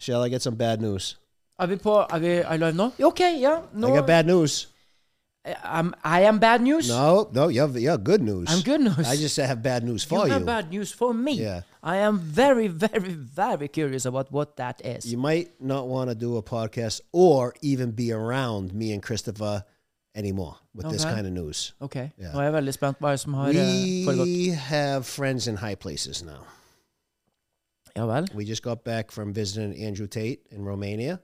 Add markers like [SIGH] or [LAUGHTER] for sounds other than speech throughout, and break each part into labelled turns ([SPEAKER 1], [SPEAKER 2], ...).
[SPEAKER 1] Shall I get some bad news?
[SPEAKER 2] Er vi på Er vi er live nå? Ok, ja. Nå,
[SPEAKER 1] I got bad news.
[SPEAKER 2] I'm, I am bad news?
[SPEAKER 1] No, no, you have, you have good news.
[SPEAKER 2] I'm good news.
[SPEAKER 1] I just have bad news for you.
[SPEAKER 2] have bad news for me.
[SPEAKER 1] Yeah.
[SPEAKER 2] I am very, very, very curious about what that is.
[SPEAKER 1] You might not want to do a podcast or even be around me and Christopher anymore with this
[SPEAKER 2] Okay.
[SPEAKER 1] kind of news.
[SPEAKER 2] Ok,
[SPEAKER 1] Ja.
[SPEAKER 2] nå er jeg veldig spent på hva som har eh, foregått.
[SPEAKER 1] We have friends in high places now.
[SPEAKER 2] Ja vel.
[SPEAKER 1] We just got back from visiting Andrew Tate in Romania.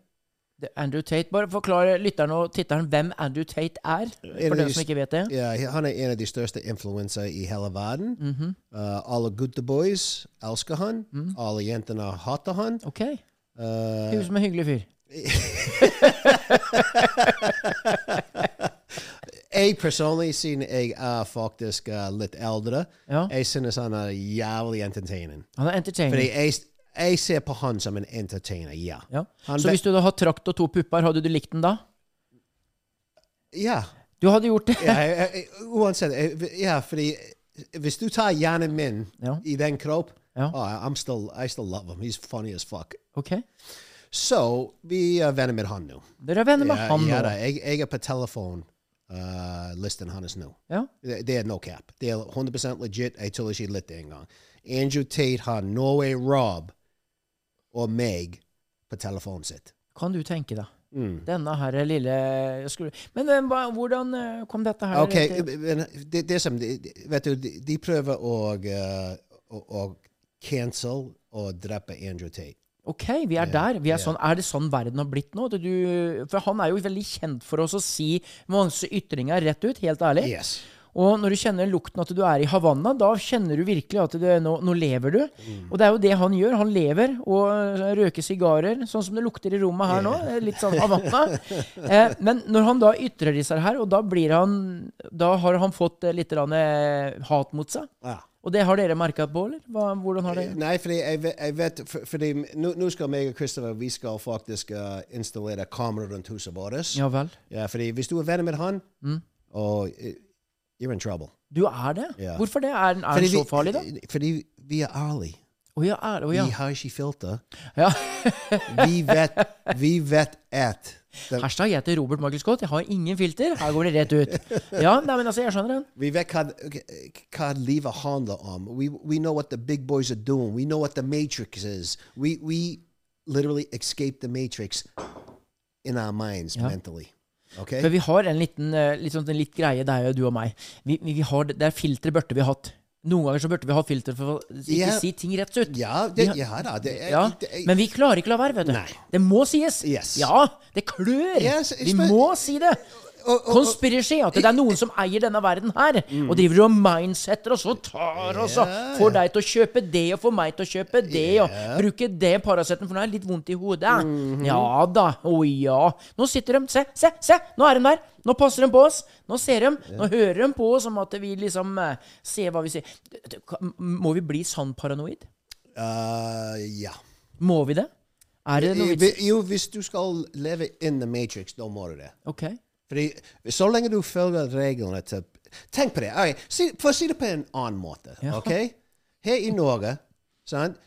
[SPEAKER 2] Er Andrew Tate. Bare forklar lytteren og titteren hvem Andrew Tate er, for de som ikke vet det.
[SPEAKER 1] Ja, han er en av de største influenser i hele verden.
[SPEAKER 2] Mhm.
[SPEAKER 1] Uh, alle gutta boys elsker han. Alle jentene hater han.
[SPEAKER 2] Ok.
[SPEAKER 1] Uh,
[SPEAKER 2] Høres ut som en hyggelig fyr. [LAUGHS] [LAUGHS]
[SPEAKER 1] jeg personlig, siden jeg er faktisk uh, litt eldre,
[SPEAKER 2] Ja.
[SPEAKER 1] jeg synes han er jævlig entertaining.
[SPEAKER 2] Han er entertaining.
[SPEAKER 1] Fordi jeg, jeg ser på han som en entertainer, ja.
[SPEAKER 2] Ja.
[SPEAKER 1] Han
[SPEAKER 2] Så
[SPEAKER 1] be-
[SPEAKER 2] hvis du hadde hatt trakt og to pupper, hadde du likt den da?
[SPEAKER 1] Ja.
[SPEAKER 2] Du hadde gjort det?
[SPEAKER 1] ja jeg, jeg, uansett. jeg- Ja, fordi hvis du tar hjernen min
[SPEAKER 2] Ja.
[SPEAKER 1] i den kropp,
[SPEAKER 2] Ja.
[SPEAKER 1] oh, I'm still, I still love him. He's funny as fuck.
[SPEAKER 2] Ok.
[SPEAKER 1] Så vi er venner med han nå.
[SPEAKER 2] Dere er venner med
[SPEAKER 1] Ja,
[SPEAKER 2] han
[SPEAKER 1] ja,
[SPEAKER 2] nå?
[SPEAKER 1] da, jeg, jeg er på telefon uh, listen hans nå.
[SPEAKER 2] Ja.
[SPEAKER 1] Det, det er no cap. Det er 100% legit. Jeg tuller ikke litt engang. Andrew Tate har Norway Rob og meg på telefonen sitt.
[SPEAKER 2] Kan du tenke deg.
[SPEAKER 1] Mm.
[SPEAKER 2] Denne her lille skulle, Men eh, hvordan eh, kom dette her
[SPEAKER 1] Ok,
[SPEAKER 2] til-
[SPEAKER 1] det, det som Vet du, de, de prøver å, uh, å, å cancel og drepe Andrew Tate.
[SPEAKER 2] Ok, vi er der. Vi er, sånn, er det sånn verden har blitt nå? Du, for han er jo veldig kjent for oss å si masse ytringer rett ut, helt ærlig.
[SPEAKER 1] Yes.
[SPEAKER 2] Og når du kjenner lukten at du er i Havanna, da kjenner du virkelig at det, nå, nå lever du.
[SPEAKER 1] Mm.
[SPEAKER 2] Og det er jo det han gjør. Han lever og røker sigarer, sånn som det lukter i rommet her nå. Litt sånn Havanna. Eh, men når han da ytrer disse her, og da blir han Da har han fått eh, litt eh, hat mot seg.
[SPEAKER 1] Ah.
[SPEAKER 2] Og det har dere merka på, eller? Hva, hvordan har det
[SPEAKER 1] Nei, fordi jeg vet, jeg vet for, fordi nå, skal meg og Christopher vi skal faktisk uh, installere kamera rundt huset vårt.
[SPEAKER 2] Ja vel.
[SPEAKER 1] Ja, fordi hvis du er venner med han,
[SPEAKER 2] Mm.
[SPEAKER 1] og, uh, you're in trouble.
[SPEAKER 2] Du er det?
[SPEAKER 1] Yeah.
[SPEAKER 2] Hvorfor det? Er, er den så farlig, da?
[SPEAKER 1] Fordi vi er ærlige.
[SPEAKER 2] Oh, ja, er, oh, ja.
[SPEAKER 1] Vi har ikke filter.
[SPEAKER 2] ja.
[SPEAKER 1] Vi vet, vi vet at den,
[SPEAKER 2] Hashtag heter Robert Michael Scott. Jeg har ingen filter. Her går det rett ut. Ja, nei, men altså, jeg skjønner den.
[SPEAKER 1] Vi vet hva, hva livet handler om. We, we know what the big boys are doing. We know what the matrix is. We, we literally escape the matrix in our minds
[SPEAKER 2] Ja.
[SPEAKER 1] mentally. Okay?
[SPEAKER 2] For vi har en liten, eh, litt, sånn, en litt greie, det er jo du og meg. Vi, vi, vi har, det er filtre burde vi hatt. Noen ganger så burde vi ha filter for å ikke
[SPEAKER 1] Ja.
[SPEAKER 2] si ting rett ut.
[SPEAKER 1] Ja, det, ja da. Det, er-
[SPEAKER 2] Ja,
[SPEAKER 1] det,
[SPEAKER 2] Men vi klarer ikke å la være, vet du.
[SPEAKER 1] Nei.
[SPEAKER 2] Det må sies.
[SPEAKER 1] Yes.
[SPEAKER 2] Ja, det klør.
[SPEAKER 1] Yes,
[SPEAKER 2] vi må si det. Konspirasjon. At det er noen som eier denne verden her, og driver og mindsetter oss og tar oss og får deg til å kjøpe det og får meg til å kjøpe det og bruke det Paraceten, for nå er jeg litt vondt i hodet.
[SPEAKER 1] Mhm.
[SPEAKER 2] Ja da. Å ja. Nå sitter de. Se, se, se! Nå er de der. Nå passer de på oss. Nå ser de. Nå hører de på oss som at vi liksom eh, ser hva vi sier. Må vi bli sann paranoid?
[SPEAKER 1] Uh, ja.
[SPEAKER 2] Må vi det? Er det noe vits?
[SPEAKER 1] Jo, hvis du skal leve in the matrix, da må du det.
[SPEAKER 2] Ok.
[SPEAKER 1] Fordi så lenge du følger reglene til Tenk på det. ok, si, For å si det på en annen måte.
[SPEAKER 2] Ja.
[SPEAKER 1] ok? Her i Norge sant?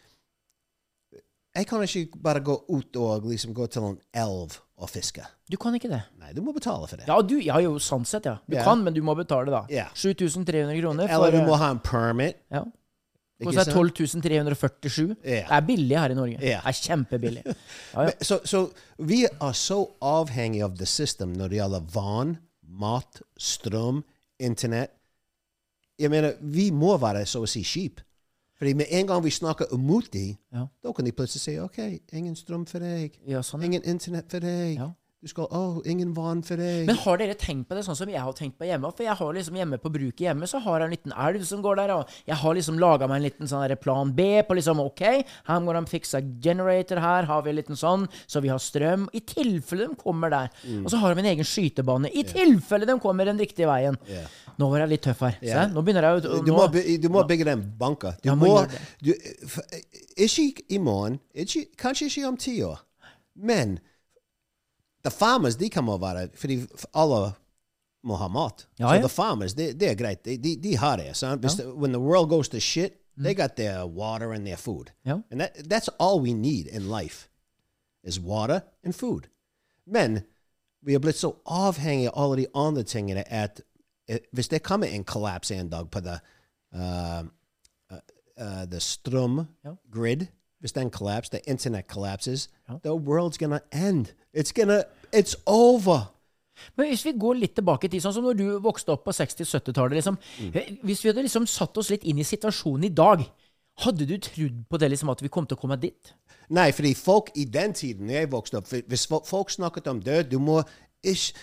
[SPEAKER 1] Jeg kan ikke bare gå ut og liksom gå til en elv og fiske.
[SPEAKER 2] Du kan ikke det?
[SPEAKER 1] Nei, du må betale for det.
[SPEAKER 2] Ja, du, ja jo, sånn sett, ja. Du
[SPEAKER 1] yeah.
[SPEAKER 2] kan, men du må betale, da.
[SPEAKER 1] Yeah.
[SPEAKER 2] 7300 kroner.
[SPEAKER 1] for Eller du må
[SPEAKER 2] eh,
[SPEAKER 1] ha en permit.
[SPEAKER 2] ja. Koster
[SPEAKER 1] sant?
[SPEAKER 2] 12 347.
[SPEAKER 1] Ja.
[SPEAKER 2] Det er billig her i Norge.
[SPEAKER 1] Ja.
[SPEAKER 2] Det er kjempebillig. [LAUGHS] Ja, ja.
[SPEAKER 1] Men, Så, så vi er så avhengige av the system når det gjelder vann, mat, strøm, internett. Jeg mener, vi må være så å si skip. Fordi med en gang vi snakker imot
[SPEAKER 2] dem,
[SPEAKER 1] da kan de plutselig si OK, ingen strøm for deg.
[SPEAKER 2] Ja, sånn.
[SPEAKER 1] Ingen internett for deg. Du skal, oh, ingen vann for deg.
[SPEAKER 2] Men har dere tenkt på det sånn som jeg har tenkt på hjemme? For jeg har liksom hjemme på bruket hjemme, så har jeg en liten elv som går der, og jeg har liksom laga meg en liten sånn plan B på liksom OK, her må de fikse generator her, har vi en liten sånn, så vi har strøm. I tilfelle de kommer der.
[SPEAKER 1] Mm.
[SPEAKER 2] Og så har de en egen skytebane. I tilfelle de kommer den riktige veien.
[SPEAKER 1] Yeah.
[SPEAKER 2] Nå var jeg litt tøff her. Yeah. Nå begynner jeg å
[SPEAKER 1] du, må, du må bygge den banka. Du
[SPEAKER 2] må
[SPEAKER 1] må, du, for, Ikke i morgen, ikke, kanskje ikke om ti år, men the farmers de kan må være Fordi f- alle må ha mat.
[SPEAKER 2] Ja,
[SPEAKER 1] så
[SPEAKER 2] ja.
[SPEAKER 1] the farmers, det det er greit. De, de, de har det. sant? Hvis when the world goes to shit, they got their water and their food.
[SPEAKER 2] Mm. Ja.
[SPEAKER 1] And that, that's all we need in life is water and food. Men vi har blitt så avhengige av alle de andre tingene at eh, hvis det kommer en kollaps en dag på the, uh, uh, uh, the strøm
[SPEAKER 2] Ja.
[SPEAKER 1] grid, hvis den kollapser, the internet collapses,
[SPEAKER 2] Ja.
[SPEAKER 1] the world's gonna end. It's gonna, it's over.
[SPEAKER 2] Men hvis vi går litt tilbake i tid, sånn som når du vokste opp på 60-70-tallet liksom,
[SPEAKER 1] Mm.
[SPEAKER 2] Hvis vi hadde liksom satt oss litt inn i situasjonen i dag, hadde du trodd på det liksom at vi kom til å komme dit?
[SPEAKER 1] Nei, fordi folk i den tiden jeg vokste opp, hvis folk snakket om død, du må ish,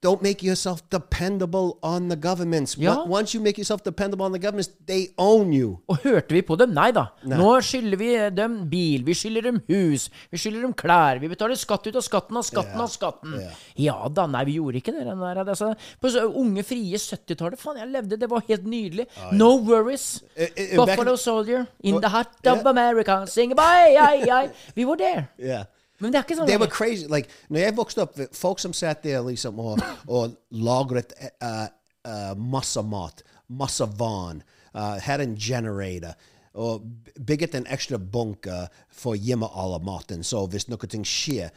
[SPEAKER 1] don't make yourself dependable on the governments.
[SPEAKER 2] Ja.
[SPEAKER 1] Once- you make yourself dependable on the governments, they own you.
[SPEAKER 2] Og hørte vi på dem? Nei da. Nå skylder vi dem bil, vi skylder dem hus, vi skylder dem klær. Vi betaler skatt ut av skatten av skatten av skatten. Ja da, nei, vi gjorde ikke det. Der, altså, på så unge, frie 70-tallet, faen, jeg levde, det var helt nydelig. No worries.
[SPEAKER 1] Uh, uh,
[SPEAKER 2] Buffalo
[SPEAKER 1] in-
[SPEAKER 2] Soldier, in the heart
[SPEAKER 1] yeah.
[SPEAKER 2] of America, sing bye, ai, ai. [LAUGHS] Vi var der.
[SPEAKER 1] Yeah.
[SPEAKER 2] Men det er ikke sånn
[SPEAKER 1] They were crazy. Like, når jeg vokste opp, folk som satt der liksom og, og lagret uh, uh, masse mat, masse vann, uh, hadde en generator, og bygget en ekstra bunker for å gjemme all maten. Så hvis noe skjer,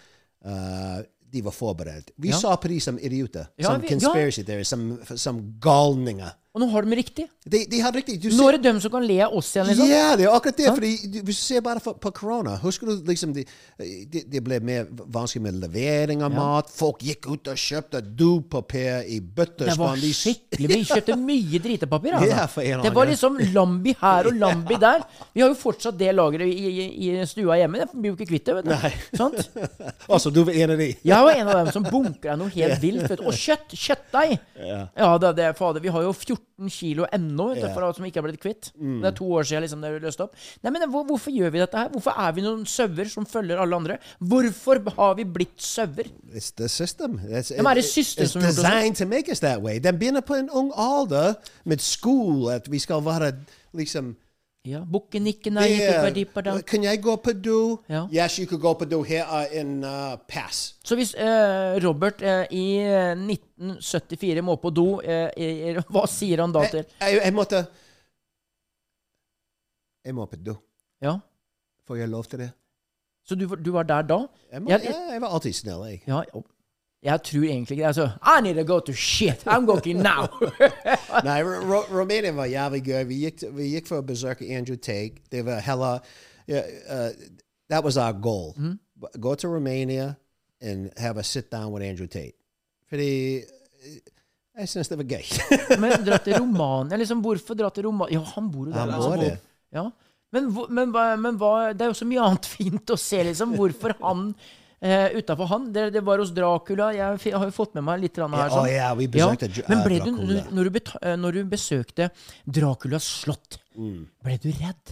[SPEAKER 1] uh, de var forberedt. Vi
[SPEAKER 2] Ja.
[SPEAKER 1] så på de som idioter,
[SPEAKER 2] Ja,
[SPEAKER 1] som
[SPEAKER 2] vi-
[SPEAKER 1] conspiracy theories, som, som galninger.
[SPEAKER 2] Og nå har de riktig.
[SPEAKER 1] De, de har riktig
[SPEAKER 2] Nå er det dem som kan le av oss igjen, liksom.
[SPEAKER 1] Ja, det er akkurat det. Fordi du- Hvis du ser bare på korona Husker du liksom det de, de ble mer vanskelig med levering av mat? Folk gikk ut og kjøpte dopapir i bøtter.
[SPEAKER 2] Det var skikkelig Vi kjøpte [LAUGHS] mye dritepapir. Altså.
[SPEAKER 1] Ja,
[SPEAKER 2] det var liksom Lambi her og Lambi [LAUGHS] der. Vi har jo fortsatt det lageret i, i, i stua hjemme. Det blir jo ikke kvitt det. vet du.
[SPEAKER 1] Nei.
[SPEAKER 2] Sant? [LAUGHS]
[SPEAKER 1] Altså, du var en av de?
[SPEAKER 2] Jeg var en av dem som bunkra noe helt vilt. Og kjøtt! Kjøttdeig! Ja, det, det, fader, vi har jo 14 kilo ennå vet du,
[SPEAKER 1] Ja.
[SPEAKER 2] for som ikke er blitt kvitt. Det er to år siden liksom, det er løst opp. Nei, men hvor, Hvorfor gjør vi dette her? Hvorfor er vi noen sauer som følger alle andre? Hvorfor har vi blitt sauer?
[SPEAKER 1] It's the system. It's,
[SPEAKER 2] Ja, er designet system
[SPEAKER 1] it's
[SPEAKER 2] gjøre oss
[SPEAKER 1] designed to make us that way. Den begynner på en ung alder med skole, at vi skal være liksom
[SPEAKER 2] Ja, Bukken ikke nei, ikke
[SPEAKER 1] Yeah. Kan jeg gå på do?
[SPEAKER 2] Ja.
[SPEAKER 1] Yes, you could go på do. Here uh, in uh, pass.
[SPEAKER 2] Så hvis uh, Robert eh, i eh, 1974 må på do, eh, eh, [LAUGHS] hva sier han da til
[SPEAKER 1] Jeg, jeg, jeg måtte Jeg må på do.
[SPEAKER 2] Ja,
[SPEAKER 1] Får jeg lov til det?
[SPEAKER 2] Så du, du var der da?
[SPEAKER 1] Jeg, må, jeg, jeg var alltid snill, jeg.
[SPEAKER 2] Ja. Jeg tror egentlig ikke det. Altså, I need to go to shit! I'm going now! [LAUGHS]
[SPEAKER 1] Nei, Ro- Romania var jævlig gøy. Vi gikk, vi gikk for å besøke Andrew Tate. Det var heller uh, That was our goal.
[SPEAKER 2] Mm-hmm.
[SPEAKER 1] Go to Romania and have a sit down with Andrew Tate. Fordi eh, jeg syns det var gøy. [LAUGHS]
[SPEAKER 2] Men dra til Romania, liksom. Hvorfor dra til Romania? Ja, han bor jo der.
[SPEAKER 1] Han
[SPEAKER 2] altså,
[SPEAKER 1] bor
[SPEAKER 2] altså,
[SPEAKER 1] det.
[SPEAKER 2] Ja. Men, men, men, men Det er jo så mye annet fint å se, liksom. Hvorfor han eh, utafor han? Det, det var hos Dracula. Jeg har jo fått med meg litt her. Sånn.
[SPEAKER 1] ja, vi besøkte Dra-
[SPEAKER 2] Men ble
[SPEAKER 1] eh,
[SPEAKER 2] du, når, du eh, når du besøkte Draculas slott,
[SPEAKER 1] Mm.
[SPEAKER 2] ble du redd?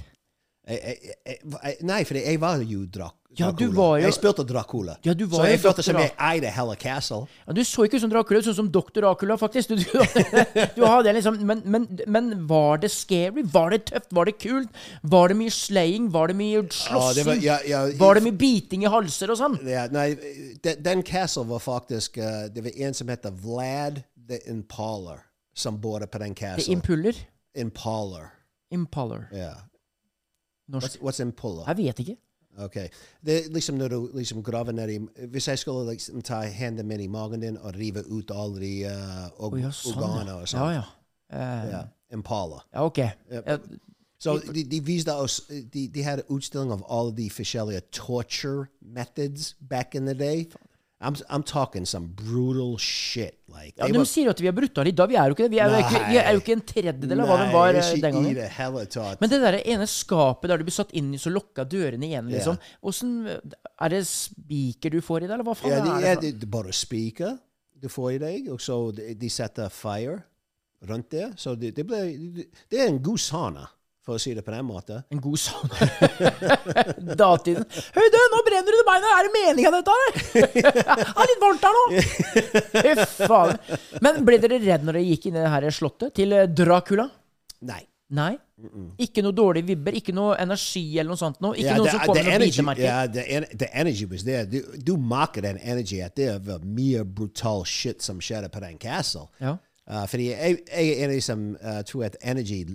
[SPEAKER 1] Jeg, jeg, nei, for jeg var jo drak,
[SPEAKER 2] Ja, du
[SPEAKER 1] Dracula.
[SPEAKER 2] var jo-
[SPEAKER 1] Jeg spilte Dracula.
[SPEAKER 2] Ja, du var
[SPEAKER 1] så jeg følte som jeg eide hele castle.
[SPEAKER 2] Ja, du så ikke ut som Dracula, sånn som Dr. Dracula, faktisk. Du, [LAUGHS] du, hadde liksom, men, men, men var det scary? Var det tøft? Var det kult? Var det mye slaying? Var det mye slåssing?
[SPEAKER 1] Ja, var-
[SPEAKER 2] var det mye biting i halser og sånn?
[SPEAKER 1] Ja, nei, den, den castle var faktisk uh, Det var en som heter Vlad the Impaler, som bodde på den castle.
[SPEAKER 2] impuller.
[SPEAKER 1] Impaler.
[SPEAKER 2] Impaler.
[SPEAKER 1] Ja.
[SPEAKER 2] Norsk.
[SPEAKER 1] What's, what's Impaler?
[SPEAKER 2] Jeg vet ikke.
[SPEAKER 1] Ok. Det er liksom når du liksom graver ned i Hvis jeg skulle liksom ta hendene mine i magen din og rive ut alle de uh, og,
[SPEAKER 2] oh, ja, sånn,
[SPEAKER 1] organer
[SPEAKER 2] ja.
[SPEAKER 1] og
[SPEAKER 2] Ja,
[SPEAKER 1] sånt.
[SPEAKER 2] ja. Uh,
[SPEAKER 1] Ja, Impala.
[SPEAKER 2] ja, ok. Ja,
[SPEAKER 1] Så de, de viste oss de, de hadde utstilling av alle de forskjellige torture methods back in the day. I'm, I'm talking some brutal shit. Like,
[SPEAKER 2] ja, de
[SPEAKER 1] were-
[SPEAKER 2] sier jo at vi er brutale i dag. Vi er jo ikke det. Vi er jo ikke, vi er jo ikke en tredjedel av hva de var eh, den gangen.
[SPEAKER 1] det.
[SPEAKER 2] Men det der ene skapet der du blir satt inn i, så lukka dørene igjen,
[SPEAKER 1] Ja.
[SPEAKER 2] liksom. Åssen Er det spiker du får i deg, eller hva faen
[SPEAKER 1] yeah, det,
[SPEAKER 2] er
[SPEAKER 1] ja,
[SPEAKER 2] det? for-
[SPEAKER 1] de, de bare spiker du får i deg, og så de, de setter fire rundt der. Så det, det, ble, det er en god sauna, for å si det på den måten.
[SPEAKER 2] En god sauna. [LAUGHS] Datiden. Høy, du, nå brenner du i beina! Er det meninga, dette her? [LAUGHS] Det er litt varmt her nå! [LAUGHS] Fy faen. Men ble dere redd når dere gikk inn i det her slottet til eh, Dracula?
[SPEAKER 1] Nei.
[SPEAKER 2] Nei? Ikke noe dårlige vibber? Ikke noe energi eller noe sånt noe? Ikke
[SPEAKER 1] yeah,
[SPEAKER 2] noe
[SPEAKER 1] the-
[SPEAKER 2] som kommer med bitemerker?
[SPEAKER 1] ja, the, the energy was there. Du, du merker den energy at det var mye brutal shit som skjedde på den castle.
[SPEAKER 2] Ja.
[SPEAKER 1] Uh, fordi jeg, jeg er en av de som uh, tror at energy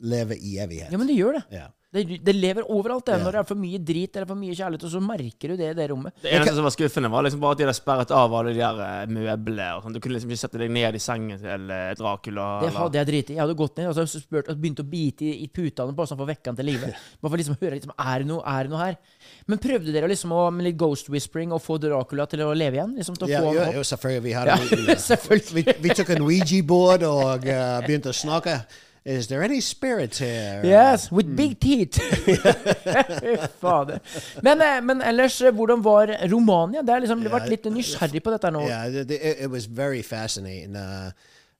[SPEAKER 1] lever i evighet.
[SPEAKER 2] ja, men det gjør det.
[SPEAKER 1] Ja.
[SPEAKER 2] Det, det lever overalt. Det.
[SPEAKER 1] Ja.
[SPEAKER 2] Når det er for mye drit eller for mye kjærlighet, og så merker du det i det rommet.
[SPEAKER 3] Det eneste som var skuffende, var liksom bare at de hadde sperret av alle de der eh, møblene. og sånt. Du kunne liksom ikke sette deg ned i sengen til Dracula. Dracula.
[SPEAKER 2] Det hadde jeg driti i. Jeg hadde gått ned og så spurt, og begynt å bite i, i putene bare sånn for å vekke han til live. [LAUGHS] Bare for liksom å høre liksom, er det noe, er det noe her. Men prøvde dere liksom å, med litt ghost whispering å få Dracula til å leve igjen? Liksom til å
[SPEAKER 1] Ja,
[SPEAKER 2] få
[SPEAKER 1] ja, ja, selvfølgelig. Vi, hadde,
[SPEAKER 2] Ja,
[SPEAKER 1] vi, [LAUGHS]
[SPEAKER 2] selvfølgelig.
[SPEAKER 1] vi, vi tok en Ouija-board og uh, begynte å snakke. Is there any spirits here?
[SPEAKER 2] Yes, with big teeth! [LAUGHS] Fader. Men, eh, men ellers, eh, hvordan var Romania? Det har liksom vært litt nysgjerrig på dette nå.
[SPEAKER 1] Yeah, det var it, it was very fascinating. Uh,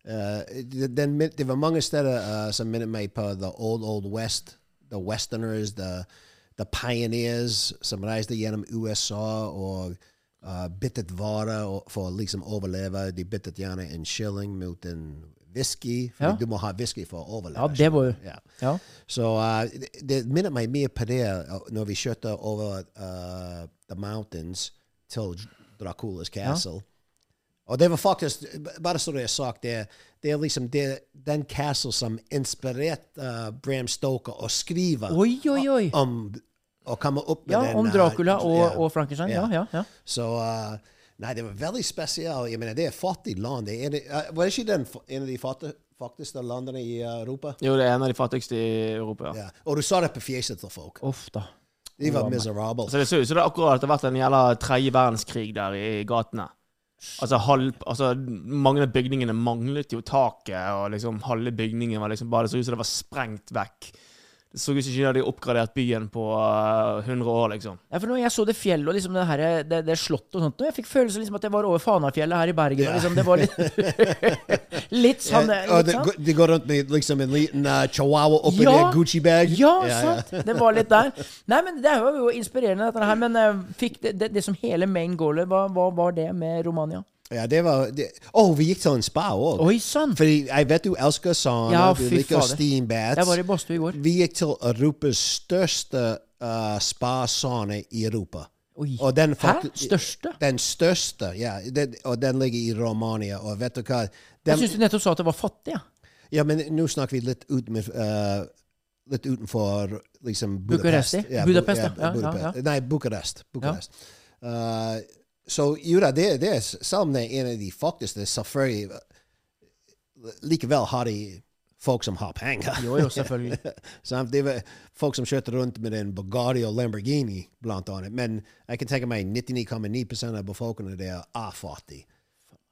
[SPEAKER 1] uh, den, det var mange steder uh, som minnet meg på the old, old west. The westerners, the, the pioneers som reiste gjennom USA og uh, byttet varer for å liksom overleve. De byttet gjerne en shilling mot en whisky, for
[SPEAKER 2] Ja.
[SPEAKER 1] du må ha whisky for å overleve.
[SPEAKER 2] Ja, det var jo
[SPEAKER 1] Ja.
[SPEAKER 2] Ja.
[SPEAKER 1] Så uh, det, det minner meg mye på det uh, når vi kjørte over uh, the mountains til Dracula's castle. Og det var faktisk, bare så det er sagt, det, det er liksom det, den castle som inspirerte uh, Bram Stoker å skrive
[SPEAKER 2] Oi, oi, oi.
[SPEAKER 1] om å komme opp med
[SPEAKER 2] Ja,
[SPEAKER 1] den.
[SPEAKER 2] om Dracula og, og Frankenstein. Ja, ja, ja.
[SPEAKER 1] Så uh, Nei, det var veldig spesielt. Jeg mener, det er fattig land. Det er, en- uh, var det ikke den, en av de fattig, fattigste landene i uh, Europa?
[SPEAKER 3] Jo, det er en av de fattigste i Europa. ja.
[SPEAKER 1] Ja. Og du sa det på fjeset til folk.
[SPEAKER 2] Uff da.
[SPEAKER 1] De var miserable.
[SPEAKER 3] Så det ser ut som det akkurat har vært en jævla tredje verdenskrig der i gatene. Altså, halv, altså Mange av bygningene manglet jo taket, og liksom halve bygningen var liksom bare Det så ut som det var sprengt vekk. Det så ut som ikke de hadde oppgradert byen på uh, 100 år, liksom.
[SPEAKER 2] Ja, for når jeg så det fjellet og liksom det, her, det, det slottet og sånt, og jeg fikk følelsen liksom at jeg var over Fanafjellet her i Bergen. Og liksom, det var litt [LAUGHS] Litt sånn
[SPEAKER 1] Ja,
[SPEAKER 2] litt
[SPEAKER 1] det,
[SPEAKER 2] sånn.
[SPEAKER 1] de går rundt med liksom en liten uh, chihuahua oppi
[SPEAKER 2] Ja.
[SPEAKER 1] en Gucci-bag.
[SPEAKER 2] Ja,
[SPEAKER 1] ja.
[SPEAKER 2] sant. Det var litt der. Nei, men Det var jo inspirerende, dette her. Men uh, fikk det, det, det som hele main goalet, hva, hva var det med Romania?
[SPEAKER 1] Ja, det var det. Oh, vi gikk til en spa òg.
[SPEAKER 2] Oi sann!
[SPEAKER 1] Fordi jeg vet du elsker sauna,
[SPEAKER 2] Ja,
[SPEAKER 1] du liker
[SPEAKER 2] fader. Jeg var i badstue i går.
[SPEAKER 1] Vi gikk til Europas største uh, spa-sauna i Europa.
[SPEAKER 2] Oi. Hæ? Største?
[SPEAKER 1] Den største, ja. Den, og den ligger i Romania. Og vet du hva?
[SPEAKER 2] Jeg
[SPEAKER 1] Den,
[SPEAKER 2] syns du nettopp sa at det var fattig. Ja.
[SPEAKER 1] ja, men nå snakker vi litt ut med uh, Litt utenfor liksom Budapest.
[SPEAKER 2] Bucuresti? Budapest, ja. Ja, ja,
[SPEAKER 1] Budapest.
[SPEAKER 2] ja.
[SPEAKER 1] Nei, Bucuresti. Bucuresti. Uh, så jo da, det, det er er en av de fattigste, selvfølgelig Likevel har de folk som har penger. [LAUGHS]
[SPEAKER 2] Jo, jo, selvfølgelig. [LAUGHS]
[SPEAKER 1] Det var folk som kjørte rundt med en Bugatti og Lamborghini, blant annet. Men jeg kan tenke meg 99,9 av befolkningen der er fattig.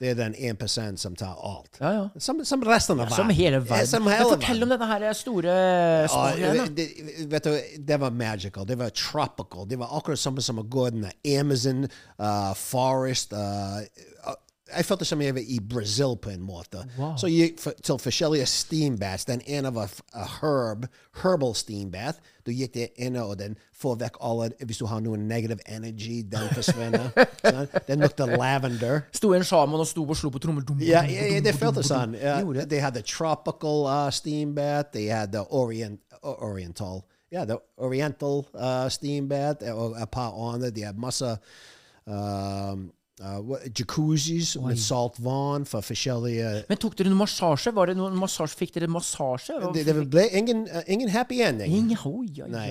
[SPEAKER 1] Det er den 1 som tar alt.
[SPEAKER 2] Ja, ja.
[SPEAKER 1] Som, som resten av verden.
[SPEAKER 2] Som hele
[SPEAKER 1] Ja,
[SPEAKER 2] verden.
[SPEAKER 1] som
[SPEAKER 2] Men
[SPEAKER 1] fortell
[SPEAKER 2] fortell om
[SPEAKER 1] verden.
[SPEAKER 2] denne store
[SPEAKER 1] Ja,
[SPEAKER 2] spa-greia.
[SPEAKER 1] det, vet du, det var magical. Det var tropical. Det var akkurat samme som å gå i Amazon uh, forest. Uh, uh, jeg følte som jeg var i Brasil på en måte.
[SPEAKER 2] Wow.
[SPEAKER 1] Så jeg for, til forskjellige steambaths. Den ene var a herb, herbal steambath. Du gikk der inne, og den får vekk alle Hvis du har noe negative energy, den forsvinner. [LAUGHS] sånn. Den lukter lavender.
[SPEAKER 2] Sto en sjaman og sto og slo på trommel.
[SPEAKER 1] Ja, ja, ja, det føltes sånn.
[SPEAKER 2] dum.
[SPEAKER 1] Ja,
[SPEAKER 2] Gjorde det.
[SPEAKER 1] they had the tropical uh, steam bath. They had the orient, uh, oriental. Yeah, oriental uh, steam bath. Og et par andre. De hadde masse um, uh, what- jacuzzis med salt vann for forskjellige
[SPEAKER 2] Men tok dere noe massasje? Var det noen massasje? Fikk dere massasje?
[SPEAKER 1] Det, det ble ingen, uh, ingen happy ending.
[SPEAKER 2] Ingen, oh, oi, oi.
[SPEAKER 1] Nei,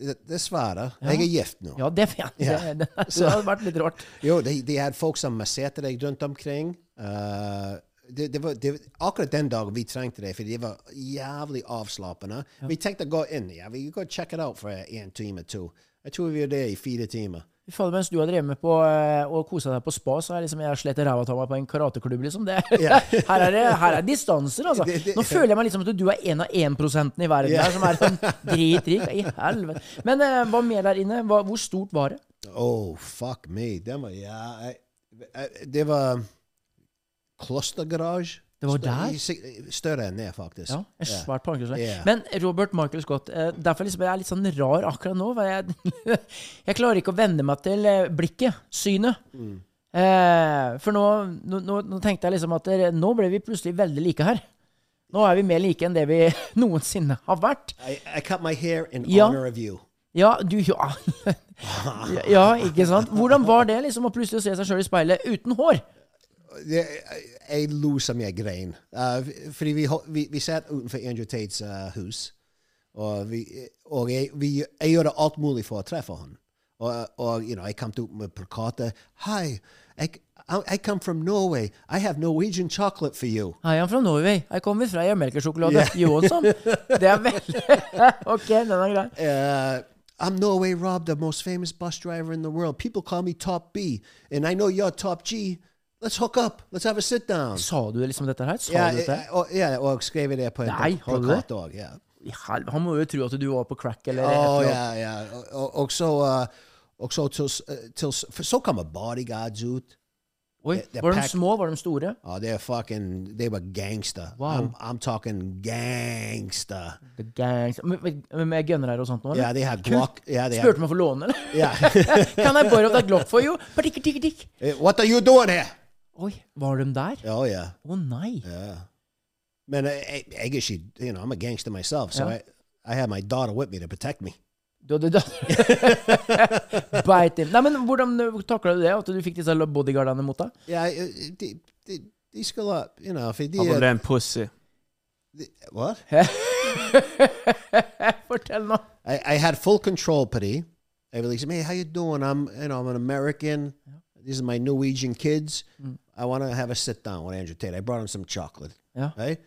[SPEAKER 1] det- Ja. Jeg er gift nå.
[SPEAKER 2] Ja, det, ja, det,
[SPEAKER 1] Ja.
[SPEAKER 2] det, [LAUGHS] det hadde vært litt rart.
[SPEAKER 1] Jo, de, de hadde folk som masserte deg rundt omkring. Uh, det, det var, det, akkurat den dagen vi trengte det, for det var jævlig avslappende. Vi tenkte å gå inn. Ja, vi går sjekke det ut for en time, to. Jeg tror vi var der i fire timer.
[SPEAKER 2] Fader, mens du har drevet med på eh, og kosa deg på spa, så har liksom jeg slett ræva av meg på en karateklubb, liksom. Det,
[SPEAKER 1] yeah. [LAUGHS]
[SPEAKER 2] her, er det, her er distanser, altså. Nå føler jeg meg liksom at du er en av 1 i verden
[SPEAKER 1] yeah.
[SPEAKER 2] her, som er sånn dritrik. I helvete. Men uh, hva mer der inne? Hva, hvor stort var det?
[SPEAKER 1] Oh, fuck me. Det var, ja, jeg, jeg, det var klostergarasje.
[SPEAKER 2] Det var der?
[SPEAKER 1] Større enn det, faktisk.
[SPEAKER 2] Ja, en svært.
[SPEAKER 1] Ja.
[SPEAKER 2] Men Robert Michael Scott, eh, derfor liksom jeg er litt sånn rar akkurat nå. Jeg, [LAUGHS] jeg klarer ikke å venne meg til eh, blikket, synet.
[SPEAKER 1] Mm.
[SPEAKER 2] Eh, for nå, nå, nå, tenkte jeg liksom at nå ble vi plutselig veldig like her. Nå er vi mer like enn det vi [LAUGHS] noensinne har vært.
[SPEAKER 1] I, I cut my hair in
[SPEAKER 2] Ja.
[SPEAKER 1] honor of you.
[SPEAKER 2] Ja, du ja. [LAUGHS] ja, ikke sant? Hvordan var det liksom å plutselig se seg sjøl i speilet uten hår?
[SPEAKER 1] Jeg, jeg lo som jeg grein. Uh, fordi vi, vi, vi satt utenfor Andrew Tates uh, hus, og, vi, og jeg, jeg gjorde alt mulig for å treffe ham. Og, og you know, jeg kom ut med plakater. Hi, I, I, come from Norway. I have Norwegian chocolate for you.
[SPEAKER 2] Hei, er from Norway. Jeg kommer fra melkesjokolade. Johansson. [LAUGHS] Det er veldig [LAUGHS] OK, den er grei.
[SPEAKER 1] Uh, I'm Norway Rob, the most famous bus driver in the world. People call me Top B, and I know you're Top G. Let's hook up. Let's have a sit down.
[SPEAKER 2] Sa du liksom dette her? Sa
[SPEAKER 1] Ja,
[SPEAKER 2] du dette?
[SPEAKER 1] eh, og, ja, og skrev det på en
[SPEAKER 2] Nei,
[SPEAKER 1] plakat òg. Ja.
[SPEAKER 2] Han må jo tro at du var på crack eller et
[SPEAKER 1] Oh,
[SPEAKER 2] eller
[SPEAKER 1] ja, ja. Og, og, så, uh, og så til, uh, til, så kommer bodyguards ut.
[SPEAKER 2] Oi,
[SPEAKER 1] de, de
[SPEAKER 2] Var de små? Var de store?
[SPEAKER 1] Oh, they're fucking, they were gangster.
[SPEAKER 2] Wow.
[SPEAKER 1] I'm, I'm talking gangster.
[SPEAKER 2] The gangster. Med, med, gunnere og sånt nå, eller?
[SPEAKER 1] Ja, de
[SPEAKER 2] har.
[SPEAKER 1] Glock. Yeah,
[SPEAKER 2] Spurte om å få låne, eller?
[SPEAKER 1] yeah.
[SPEAKER 2] Can I borrow that Glock for you? Patikk, tikk, tikk.
[SPEAKER 1] Eh, what are you doing here?
[SPEAKER 2] Oi, var de der?
[SPEAKER 1] Oh, yeah.
[SPEAKER 2] Å nei.
[SPEAKER 1] Yeah. Men jeg, jeg, er ikke you, know, I'm a gangster myself, so. I, I had my daughter with me to protect me.
[SPEAKER 2] Du hadde [LAUGHS] Beit inn. Nei, men hvordan takla du det? At du fikk disse bodyguardene mot deg?
[SPEAKER 1] I- I- de, de, de skulle, you know, for de,
[SPEAKER 3] Han ble en pussy.
[SPEAKER 1] Hva? [LAUGHS]
[SPEAKER 2] Fortell nå.
[SPEAKER 1] I, I had full control på de. Jeg var liksom hey, how you doing? I'm, you know, I'm an American. These are my Norwegian kids. Mm. I want to have a sit down with Andrew Tate. I brought him some chocolate.
[SPEAKER 2] Ja.
[SPEAKER 1] Right?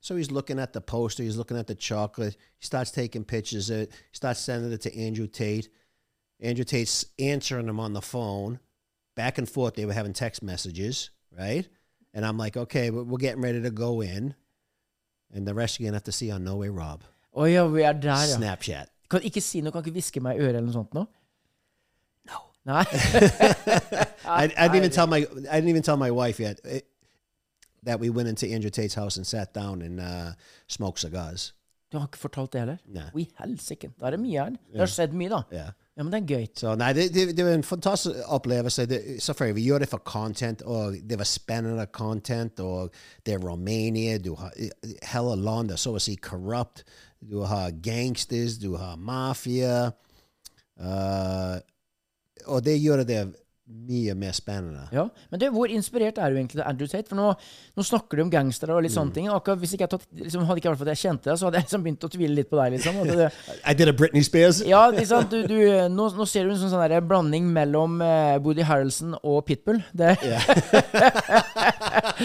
[SPEAKER 1] So he's looking at the poster. He's looking at the chocolate. He starts taking pictures of it. He starts sending it to Andrew Tate. Andrew Tate's answering him on the phone. Back and forth, they were having text messages, right? And I'm like, okay, we're getting ready to go in. And the rest you're going to have to see on No Way Rob.
[SPEAKER 2] Oh, yeah, we are der, ja.
[SPEAKER 1] Snapchat.
[SPEAKER 2] Kan ikke si noe, kan ikke hviske meg i øret eller noe sånt nå? No. [LAUGHS]
[SPEAKER 1] I, I didn't even tell my I didn't even tell my wife yet it, that we went into Andrew Tate's house and sat down and uh, smoked cigars.
[SPEAKER 2] Du har ikke fortalt det heller?
[SPEAKER 1] Nei.
[SPEAKER 2] Oi, helsike. Da er det mye her. Det har skjedd mye, da.
[SPEAKER 1] Yeah.
[SPEAKER 2] Ja, men det er gøy.
[SPEAKER 1] Så nei, det, det, det var en fantastisk opplevelse. Det, selvfølgelig, vi gjør det for content, og det var spennende content. Og det er Romania, du har hele landet så å si korrupt. Du har gangsters, du har mafia. Uh, og det gjør det mye mer spennende.
[SPEAKER 2] Ja, Men du, hvor inspirert er du egentlig til Andrew Tate? For nå, nå snakker du om gangstere og litt
[SPEAKER 1] Mm.
[SPEAKER 2] sånne ting. Akkurat hvis ikke jeg tatt, liksom, Hadde ikke vært for at jeg kjente deg, så hadde jeg liksom begynt å tvile litt på deg. liksom. Det, [LAUGHS]
[SPEAKER 1] I did a Britney Spears.
[SPEAKER 2] ja, liksom? Du, du, nå, nå ser du en sånn, sånn der blanding mellom uh, Woody Harrelson og Pitbull. Det, [LAUGHS]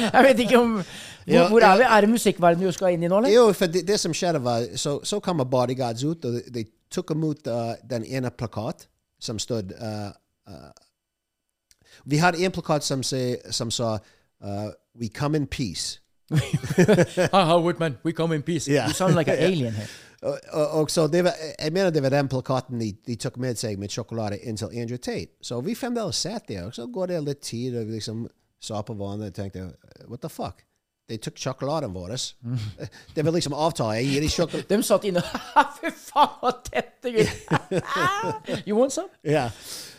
[SPEAKER 2] jeg vet ikke om Hvor,
[SPEAKER 1] Ja,
[SPEAKER 2] hvor er vi? Er det musikkverdenen du skal inn i nå, eller?
[SPEAKER 1] Jo, for det, det som skjedde var, så, så kommer bodyguards ut, og de tok imot uh, den ene plakat som stod uh, uh, Vi har en plakat som, se, som sa uh, We come in peace. [LAUGHS]
[SPEAKER 2] Haha, Whitman, we come in peace.
[SPEAKER 1] Yeah.
[SPEAKER 2] You sound like an [LAUGHS] alien her.
[SPEAKER 1] Og, og, og så det var, jeg mener det var den plakaten de, de tok med seg med sjokolade inn til Andrew Tate. Så vi fremdeles satt der, og så går det litt tid, og vi liksom sa på hverandre og tenkte What the fuck? De tok sjokoladen vår. Det var liksom avtale. Jeg gir dem sjokolade.
[SPEAKER 2] De satt inne Fy faen, så tette gutter! you want some?
[SPEAKER 1] Yeah.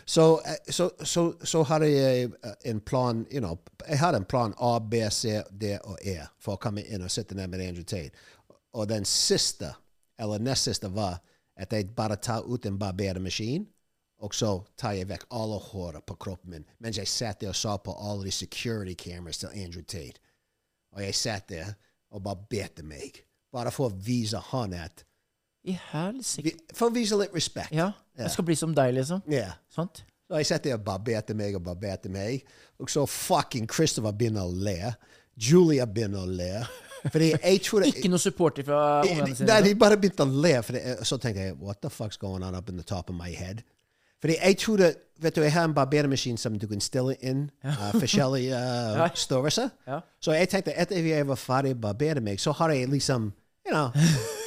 [SPEAKER 1] Så, eh, så, så, så hadde jeg en plan you know, Jeg hadde en plan A, B, C, D og E for å komme inn og sitte ned med Andrew Tate. Og den siste, eller nest siste, var at jeg bare tar ut en barbermaskin, og så tar jeg vekk alle håret på kroppen min mens jeg satt der og så på alle de security cameras til Andrew Tate. Og jeg satt der og bare bete meg. Bare for å vise han at
[SPEAKER 2] I helsike.
[SPEAKER 1] For å vise litt respekt.
[SPEAKER 2] Ja. Jeg skal bli som deg, liksom.
[SPEAKER 1] Ja.
[SPEAKER 2] Sant?
[SPEAKER 1] Så jeg satt der og barberte meg og barberte meg. Og så fucking Christopher begynner å le. Julia begynner å le. Fordi jeg tror [LAUGHS]
[SPEAKER 2] Ikke noe supporter fra ungene sine?
[SPEAKER 1] Nei, de bare begynte å le. For det, så tenkte jeg What the fuck's going on up in the top of my head? Fordi jeg trodde Vet du, jeg har en barbermaskin som du kan stille inn uh, forskjellige [LAUGHS] uh, størrelser.
[SPEAKER 2] Ja.
[SPEAKER 1] Så jeg tenkte etter jeg var ferdig å barbere meg, så har jeg liksom You know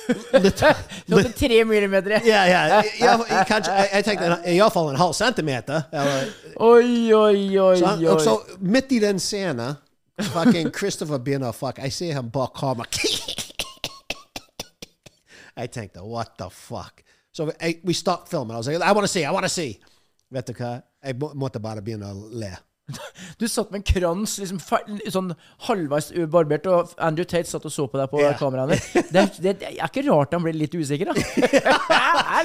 [SPEAKER 1] [LAUGHS] litt,
[SPEAKER 2] litt, tre millimeter.
[SPEAKER 1] ja, ja. Jeg, [LAUGHS] kanskje, jeg, jeg tenkte iallfall en halv centimeter. Eller,
[SPEAKER 2] Oi, oi, oi,
[SPEAKER 1] så,
[SPEAKER 2] oi.
[SPEAKER 1] Så midt i den scenen Fucking Christopher begynner å fuck. Jeg ser ham bak kamera. jeg tenkte what the fuck? Så jeg, we stopped filming. I was like, I want to see, I want to see. Vet du hva? Jeg må, måtte bare begynne å le. [LAUGHS]
[SPEAKER 2] Du satt med en krans liksom sånn halvveis barbert, og Andrew Tate satt og så på deg på
[SPEAKER 1] yeah.
[SPEAKER 2] kameraene. [LAUGHS] Det, det, det er ikke rart han ble litt usikker, da. [LAUGHS]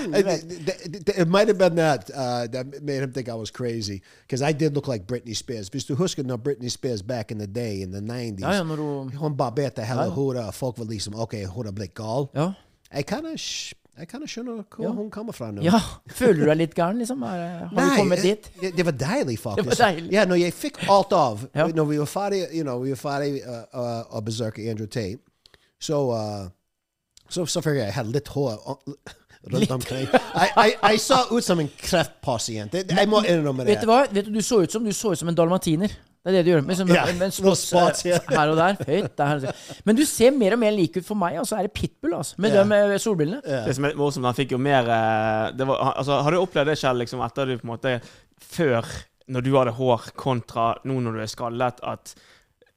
[SPEAKER 1] It, might have been that uh, that made him think I was crazy because I did look like Britney Spears. Hvis du husker når Britney Spears back in the day, in the 90s,
[SPEAKER 2] Ja, ja, hun-
[SPEAKER 1] hun barberte hele hodet, og folk var liksom OK, har blitt gal.
[SPEAKER 2] Ja.
[SPEAKER 1] Jeg kan jeg kan skjønne hvor hun kommer fra nå.
[SPEAKER 2] ja. Føler du deg litt gæren, liksom? Har Nei, vi kommet dit?
[SPEAKER 1] Det, det var deilig, faktisk. [LAUGHS]
[SPEAKER 2] Det var deilig.
[SPEAKER 1] Ja, når jeg fikk alt av
[SPEAKER 2] Ja.
[SPEAKER 1] Når vi var ferdig you know, vi var ferdig uh, uh, å besøke Andrew Tate, så uh, så selvfølgelig jeg hadde litt hår uh, rundt omkring. Jeg så ut som en kreftpasient. Jeg må innrømme det.
[SPEAKER 2] Vet du hva? Vet du, du så ut som du så ut som en dalmatiner. Det er det du gjør. Med, som,
[SPEAKER 1] Ja,
[SPEAKER 2] med en
[SPEAKER 1] noe
[SPEAKER 2] spots,
[SPEAKER 1] spots, ja.
[SPEAKER 2] eh, her og der. Høyt der. Men du ser mer og mer lik ut for meg. Altså er det Pitbull, altså. Med
[SPEAKER 1] Ja.
[SPEAKER 2] de med solbrillene.
[SPEAKER 3] Det som er morsomt, han fikk jo mer eh, var, altså, Har du opplevd det, Kjell, liksom, etter du på en måte Før, når du hadde hår, kontra nå når du er skallet, at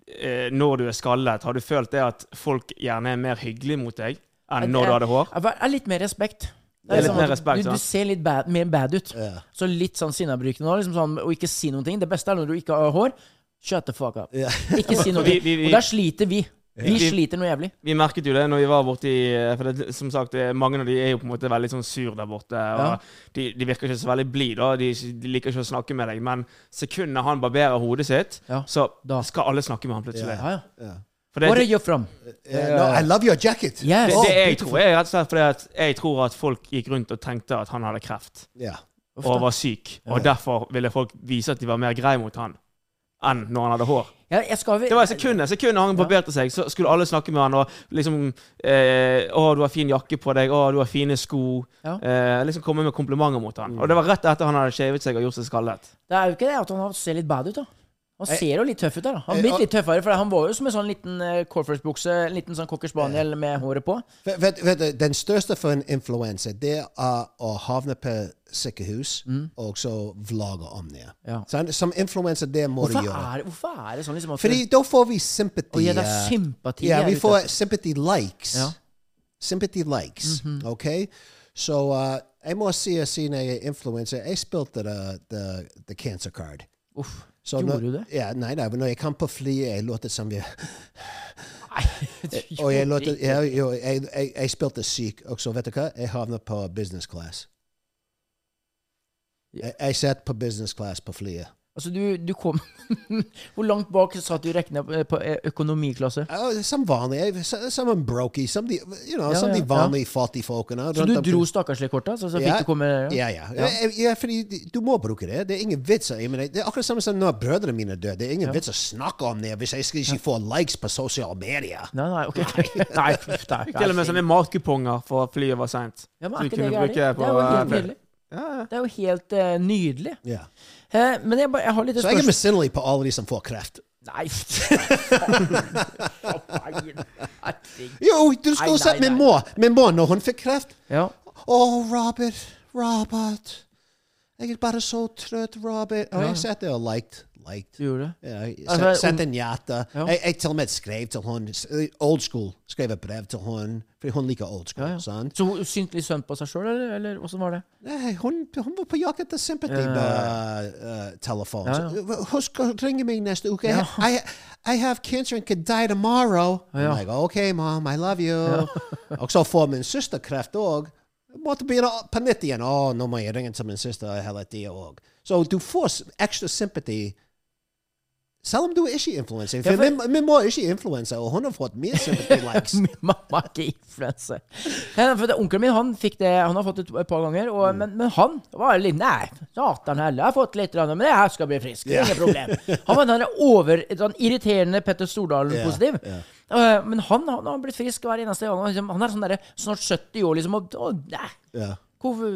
[SPEAKER 3] eh, når du er skallet, har du følt det at folk gjerne er mer hyggelige mot deg enn når du hadde hår?
[SPEAKER 2] Det er litt mer respekt.
[SPEAKER 3] Det er litt
[SPEAKER 2] sånn
[SPEAKER 3] mer respekt,
[SPEAKER 2] du,
[SPEAKER 3] ja.
[SPEAKER 2] du ser litt bad, mer bad ut.
[SPEAKER 1] Yeah.
[SPEAKER 2] Så litt sånn sinnabrytende nå, liksom sånn, og ikke si noen ting. Det beste er når du ikke har hår. Shut the fuck up.
[SPEAKER 1] Ja. [LAUGHS]
[SPEAKER 2] Ikke si noe.
[SPEAKER 3] Vi- vi- vi-
[SPEAKER 2] Og der sliter vi. Vi
[SPEAKER 3] Vi-
[SPEAKER 2] sliter noe jævlig.
[SPEAKER 3] Vi merket jo det når vi var borti For det, som sagt, mange av de er jo på en måte veldig sånn sur der borte. Og
[SPEAKER 2] Ja.
[SPEAKER 3] de, de virker ikke så veldig blide. De, de liker ikke å snakke med deg. Men sekundet han barberer hodet sitt,
[SPEAKER 2] Ja.
[SPEAKER 3] så
[SPEAKER 2] Da.
[SPEAKER 3] skal alle snakke med han plutselig.
[SPEAKER 2] Ja, ja.
[SPEAKER 3] Det,
[SPEAKER 2] Where are you from?
[SPEAKER 1] Uh, no, I love your jacket.
[SPEAKER 2] Yes.
[SPEAKER 3] det, det jeg tror er rett og slett fordi at jeg tror at folk gikk rundt og tenkte at han hadde kreft.
[SPEAKER 1] Yeah.
[SPEAKER 3] Og var syk. Og derfor ville folk vise at de var mer greie mot han enn når han hadde hår.
[SPEAKER 2] Ja, jeg skal
[SPEAKER 3] Det var sekundet sekundet han barberte seg, så skulle alle snakke med han og liksom eh, 'Å, du har fin jakke på deg. Å, du har fine sko.'
[SPEAKER 2] Ja.
[SPEAKER 3] Eh, liksom komme med komplimenter mot han. Og det var rett etter han hadde shavet seg og gjort seg skallet.
[SPEAKER 2] Det er jo ikke det at han ser litt bad ut, da. Han
[SPEAKER 1] Eh,
[SPEAKER 2] ser jo litt tøff ut der. da Han
[SPEAKER 1] eh,
[SPEAKER 2] har blitt litt tøffere, for han var jo som en sånn liten uh, Corford-bukse, en liten sånn cocker spaniel med håret på.
[SPEAKER 1] Vet, vet, vet du, den største for en influenser, det er å havne på sykehus og så vlogge om det.
[SPEAKER 2] Ja.
[SPEAKER 1] Som influenser, det må du gjøre.
[SPEAKER 2] er, hvorfor er det sånn liksom
[SPEAKER 1] Fordi da får vi sympati.
[SPEAKER 2] Ja, det er
[SPEAKER 1] eh,
[SPEAKER 2] sympati
[SPEAKER 1] Ja, vi får
[SPEAKER 2] sympati
[SPEAKER 1] sympathy likes.
[SPEAKER 2] Ja.
[SPEAKER 1] Sympathy likes. OK? Så uh, jeg må si siden jeg er influenser, jeg spilte the, the, the cancer card.
[SPEAKER 2] Uff.
[SPEAKER 1] Så
[SPEAKER 2] Gjorde
[SPEAKER 1] når,
[SPEAKER 2] du det?
[SPEAKER 1] Ja, nei, nei, men når jeg kom på flyet, jeg låt som jeg [LAUGHS] Og jeg, jeg, jeg, jeg, jeg, jeg spilte syk, og så vet du hva? Jeg havnet på business class. Jeg, jeg satt på business class på flyet.
[SPEAKER 2] Altså, du, du kom [LAUGHS] Hvor langt bak satt du i rekkene på, eh, økonomiklasse?
[SPEAKER 1] Uh, Som vanlig. Som en brokey. Som de, you know,
[SPEAKER 2] Ja,
[SPEAKER 1] som
[SPEAKER 2] ja,
[SPEAKER 1] de vanlige fattigfolkene.
[SPEAKER 2] Så du dro stakkarsligkortet, så, så fikk du komme
[SPEAKER 1] Ja, ja. ja. ja fordi du må bruke det. Det er ingen vits. Mener, det er akkurat samme som når brødrene mine dør. Det er ingen vits å snakke om det hvis jeg skal ikke få likes på sosiale medier.
[SPEAKER 2] Nei, nei, ok. Nei, [LAUGHS] nei, nei,
[SPEAKER 3] Til og med sånne matkuponger for flyet var seint.
[SPEAKER 2] Ja, men
[SPEAKER 3] Så
[SPEAKER 2] det
[SPEAKER 3] kunne bruke
[SPEAKER 2] Det
[SPEAKER 3] på,
[SPEAKER 2] er Det er jo helt eh, nydelig.
[SPEAKER 1] Ja.
[SPEAKER 2] Eh, men jeg, bare, jeg har litt
[SPEAKER 1] Så jeg er
[SPEAKER 2] spørsmål
[SPEAKER 1] misunnelig på alle de som får kreft.
[SPEAKER 2] Nei [LAUGHS] Herregud.
[SPEAKER 1] Jo, du
[SPEAKER 2] Nei,
[SPEAKER 1] skulle sett min
[SPEAKER 2] nei.
[SPEAKER 1] mor. Min mor når hun fikk kreft.
[SPEAKER 2] Ja.
[SPEAKER 1] Å, Robert, Robert. Jeg er bare så trøtt, Robert. Og jeg satt der og liked, liked.
[SPEAKER 2] Du gjorde det?
[SPEAKER 1] Ja,
[SPEAKER 2] Altså,
[SPEAKER 1] se- sendte en hjerte.
[SPEAKER 2] Ja.
[SPEAKER 1] Jeg, jeg til og med skrev til hun Old school. Skrev et brev til hun, fordi hun liker old school.
[SPEAKER 2] Ja,
[SPEAKER 1] sant?
[SPEAKER 2] Så hun syntes litt synd på seg sjøl, eller, eller hvordan var det?
[SPEAKER 1] Nei, hun, hun var på jakt etter sympathy-telefon.
[SPEAKER 2] Ja, ja.
[SPEAKER 1] Husk å ringe meg neste uke.
[SPEAKER 2] Ja.
[SPEAKER 1] I, I have cancer and could die tomorrow.
[SPEAKER 2] Ja.
[SPEAKER 1] I'm like, okay, mom, I love you. [LAUGHS] og så får min søster kreft òg. Måtte begynne på nytt igjen. Å, nå må jeg ringe til min søster hele tida òg. Så du får ekstra sympati. Selv om du er ikke influenser. For
[SPEAKER 2] Ja, for-
[SPEAKER 1] vi, vi, er ikke influense, og hun har fått mye sympati likes. [LAUGHS]
[SPEAKER 2] Mamma er ikke influenser. Onkelen min han fikk det Han har fått det et par ganger, og,
[SPEAKER 1] Mm.
[SPEAKER 2] men, men han var litt Nei, satan heller, jeg har fått litt, men jeg skal bli frisk. Er ingen problem. Han var den over, sånn irriterende Petter Stordalen-positiv.
[SPEAKER 1] Ja,
[SPEAKER 2] Uh, men han, han har blitt frisk hver eneste gang. Han, liksom, han er sånn der, snart 70 år, liksom. Og, og nei. Yeah.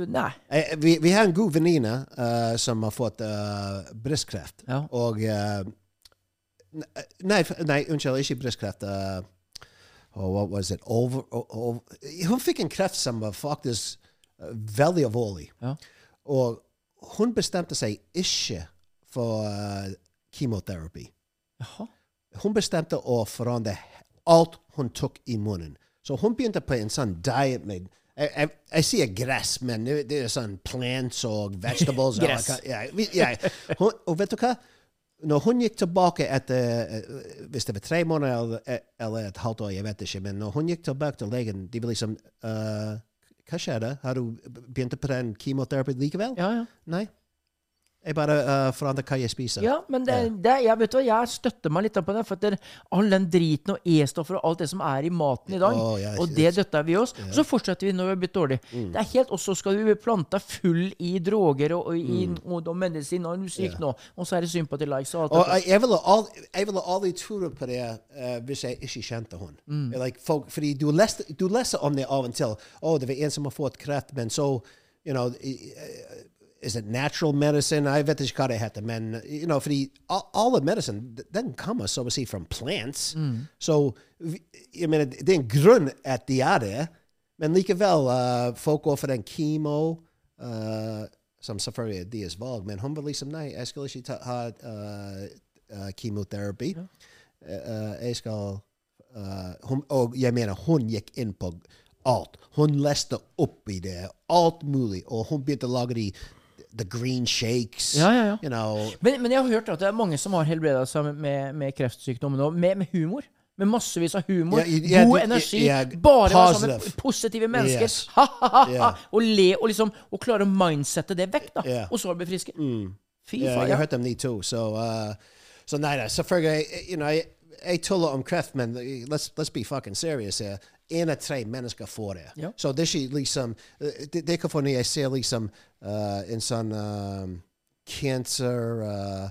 [SPEAKER 2] Nei.
[SPEAKER 1] Eh, Vi, vi har en god venninne uh, som har fått uh, brystkreft.
[SPEAKER 2] Ja.
[SPEAKER 1] Og eh, ne- nei, nei, unnskyld, ikke brystkreft. Uh, oh, what was it? Over, o- o- hun fikk en kreft som var faktisk uh, veldig alvorlig.
[SPEAKER 2] Ja.
[SPEAKER 1] Og hun bestemte seg ikke for uh, chemoterapi. Hun bestemte å forandre alt hun tok i munnen. Så hun begynte på en sånn diet med jeg, jeg, jeg sier gress, men det er sånn plants og vegetables. [LAUGHS]
[SPEAKER 2] Gress.
[SPEAKER 1] Og, Ja, ja. Hun, og vet du hva? Når hun gikk tilbake etter eh, Hvis det var tre måneder eller, eller et halvt år, jeg vet ikke. Men når hun gikk tilbake til legen, de var liksom uh, Hva skjedde? Har du begynt på den kemoterapi likevel?
[SPEAKER 2] Ja, ja.
[SPEAKER 1] Nei. Jeg bare uh, forandrer hva jeg spiser.
[SPEAKER 2] Ja, men det, det, jeg vet hva, jeg støtter meg litt på det. For det, all den driten og E-stoffer og alt det som er i maten i dag,
[SPEAKER 1] oh, ja,
[SPEAKER 2] og det døtter vi oss. Og så fortsetter vi når vi har blitt dårlige.
[SPEAKER 1] Mm.
[SPEAKER 2] Det er helt, Og så skal vi bli planta full i droger og, og i og, og medisin og musikk
[SPEAKER 1] yeah.
[SPEAKER 2] Nå. Og så er det sympati likes og alt
[SPEAKER 1] Og
[SPEAKER 2] dette.
[SPEAKER 1] jeg, ville al- jeg aldri tro på det uh, hvis jeg ikke kjente henne.
[SPEAKER 2] Mm.
[SPEAKER 1] Like, folk, fordi du leser, du leser om det av og til. Å, det var en som har fått kreft, men så you know, eh, Is it natural medicine? Jeg vet ikke hva det heter. Men you know, fordi all, alle medicine den kommer så å si fra plants.
[SPEAKER 2] Mm.
[SPEAKER 1] Så vi- jeg mener, det er en grunn at de er det. Men likevel, eh, folk går for den kemo. eh, som selvfølgelig er deres valg. Men hun var liksom Nei, jeg skal ikke ta, ha eh, eh, kemoterapi. Eh, eh, jeg skal eh, hun, Og jeg mener, hun gikk inn på alt. Hun leste opp i det. Alt mulig. Og hun begynte å lage de the green shakes.
[SPEAKER 2] Ja, ja, ja.
[SPEAKER 1] You know,
[SPEAKER 2] Men, men jeg har hørt at det er mange som har helbreda seg med, med kreftsykdom nå, med, med humor. Med massevis av humor.
[SPEAKER 1] yeah, yeah,
[SPEAKER 2] god
[SPEAKER 1] du-
[SPEAKER 2] energi.
[SPEAKER 1] yeah,
[SPEAKER 2] bare være sammen med positive mennesker.
[SPEAKER 1] Yes.
[SPEAKER 2] Ha, ha, ha. Og le og liksom Og klare å mindsette det vekk, da. Og så bli friske. Fy
[SPEAKER 1] Ja,
[SPEAKER 2] faen.
[SPEAKER 1] jeg har hørt dem, de to. Så, uh, så nei da, selvfølgelig you know, jeg, jeg tuller om kreft, men let's, let's be fucking serious her. En av tre mennesker får det.
[SPEAKER 2] Ja.
[SPEAKER 1] Så det er ikke liksom Det, det er ikke for når jeg ser liksom uh, en sånn um, cancer uh,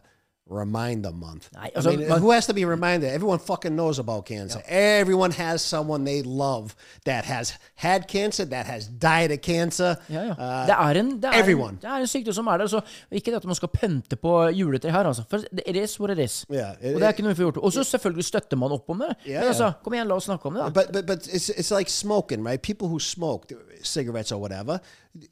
[SPEAKER 1] reminder month.
[SPEAKER 2] I, altså,
[SPEAKER 1] I mean, who has to be reminded? Everyone fucking knows about cancer. Everyone has someone they love that has had cancer, that has died of cancer.
[SPEAKER 2] Ja, ja.
[SPEAKER 1] Uh,
[SPEAKER 2] det, er en, det, er
[SPEAKER 1] everyone.
[SPEAKER 2] en, det er en sykdom som er der. Så ikke det at man skal pønte på juletre her, altså. For it is what it is.
[SPEAKER 1] Yeah, it-
[SPEAKER 2] og det er ikke noe vi får gjort. Og så selvfølgelig støtter man opp om det.
[SPEAKER 1] Yeah,
[SPEAKER 2] Men altså, kom igjen, la oss snakke om det, da.
[SPEAKER 1] But but but it's it's like smoking, right? People who smoke cigarettes or whatever,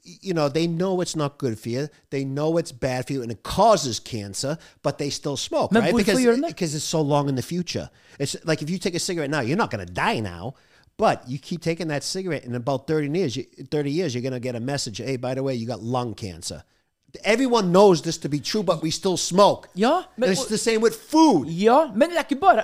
[SPEAKER 1] you know, they know it's not good for you. They know it's bad for you, and it causes cancer, but they still smoke,
[SPEAKER 2] Men
[SPEAKER 1] right? Because
[SPEAKER 2] gjør de det?
[SPEAKER 1] because it's so long in the future. It's like if you take a cigarette now, you're not going to die now. But you keep taking that cigarette, in about 30 years, you, 30 years, you're going to get a message. Hey, by the way, you got lung cancer. Everyone knows this to be true, but we still smoke.
[SPEAKER 2] Ja, men,
[SPEAKER 1] And it's the same with food.
[SPEAKER 2] ja, men det er ikke bare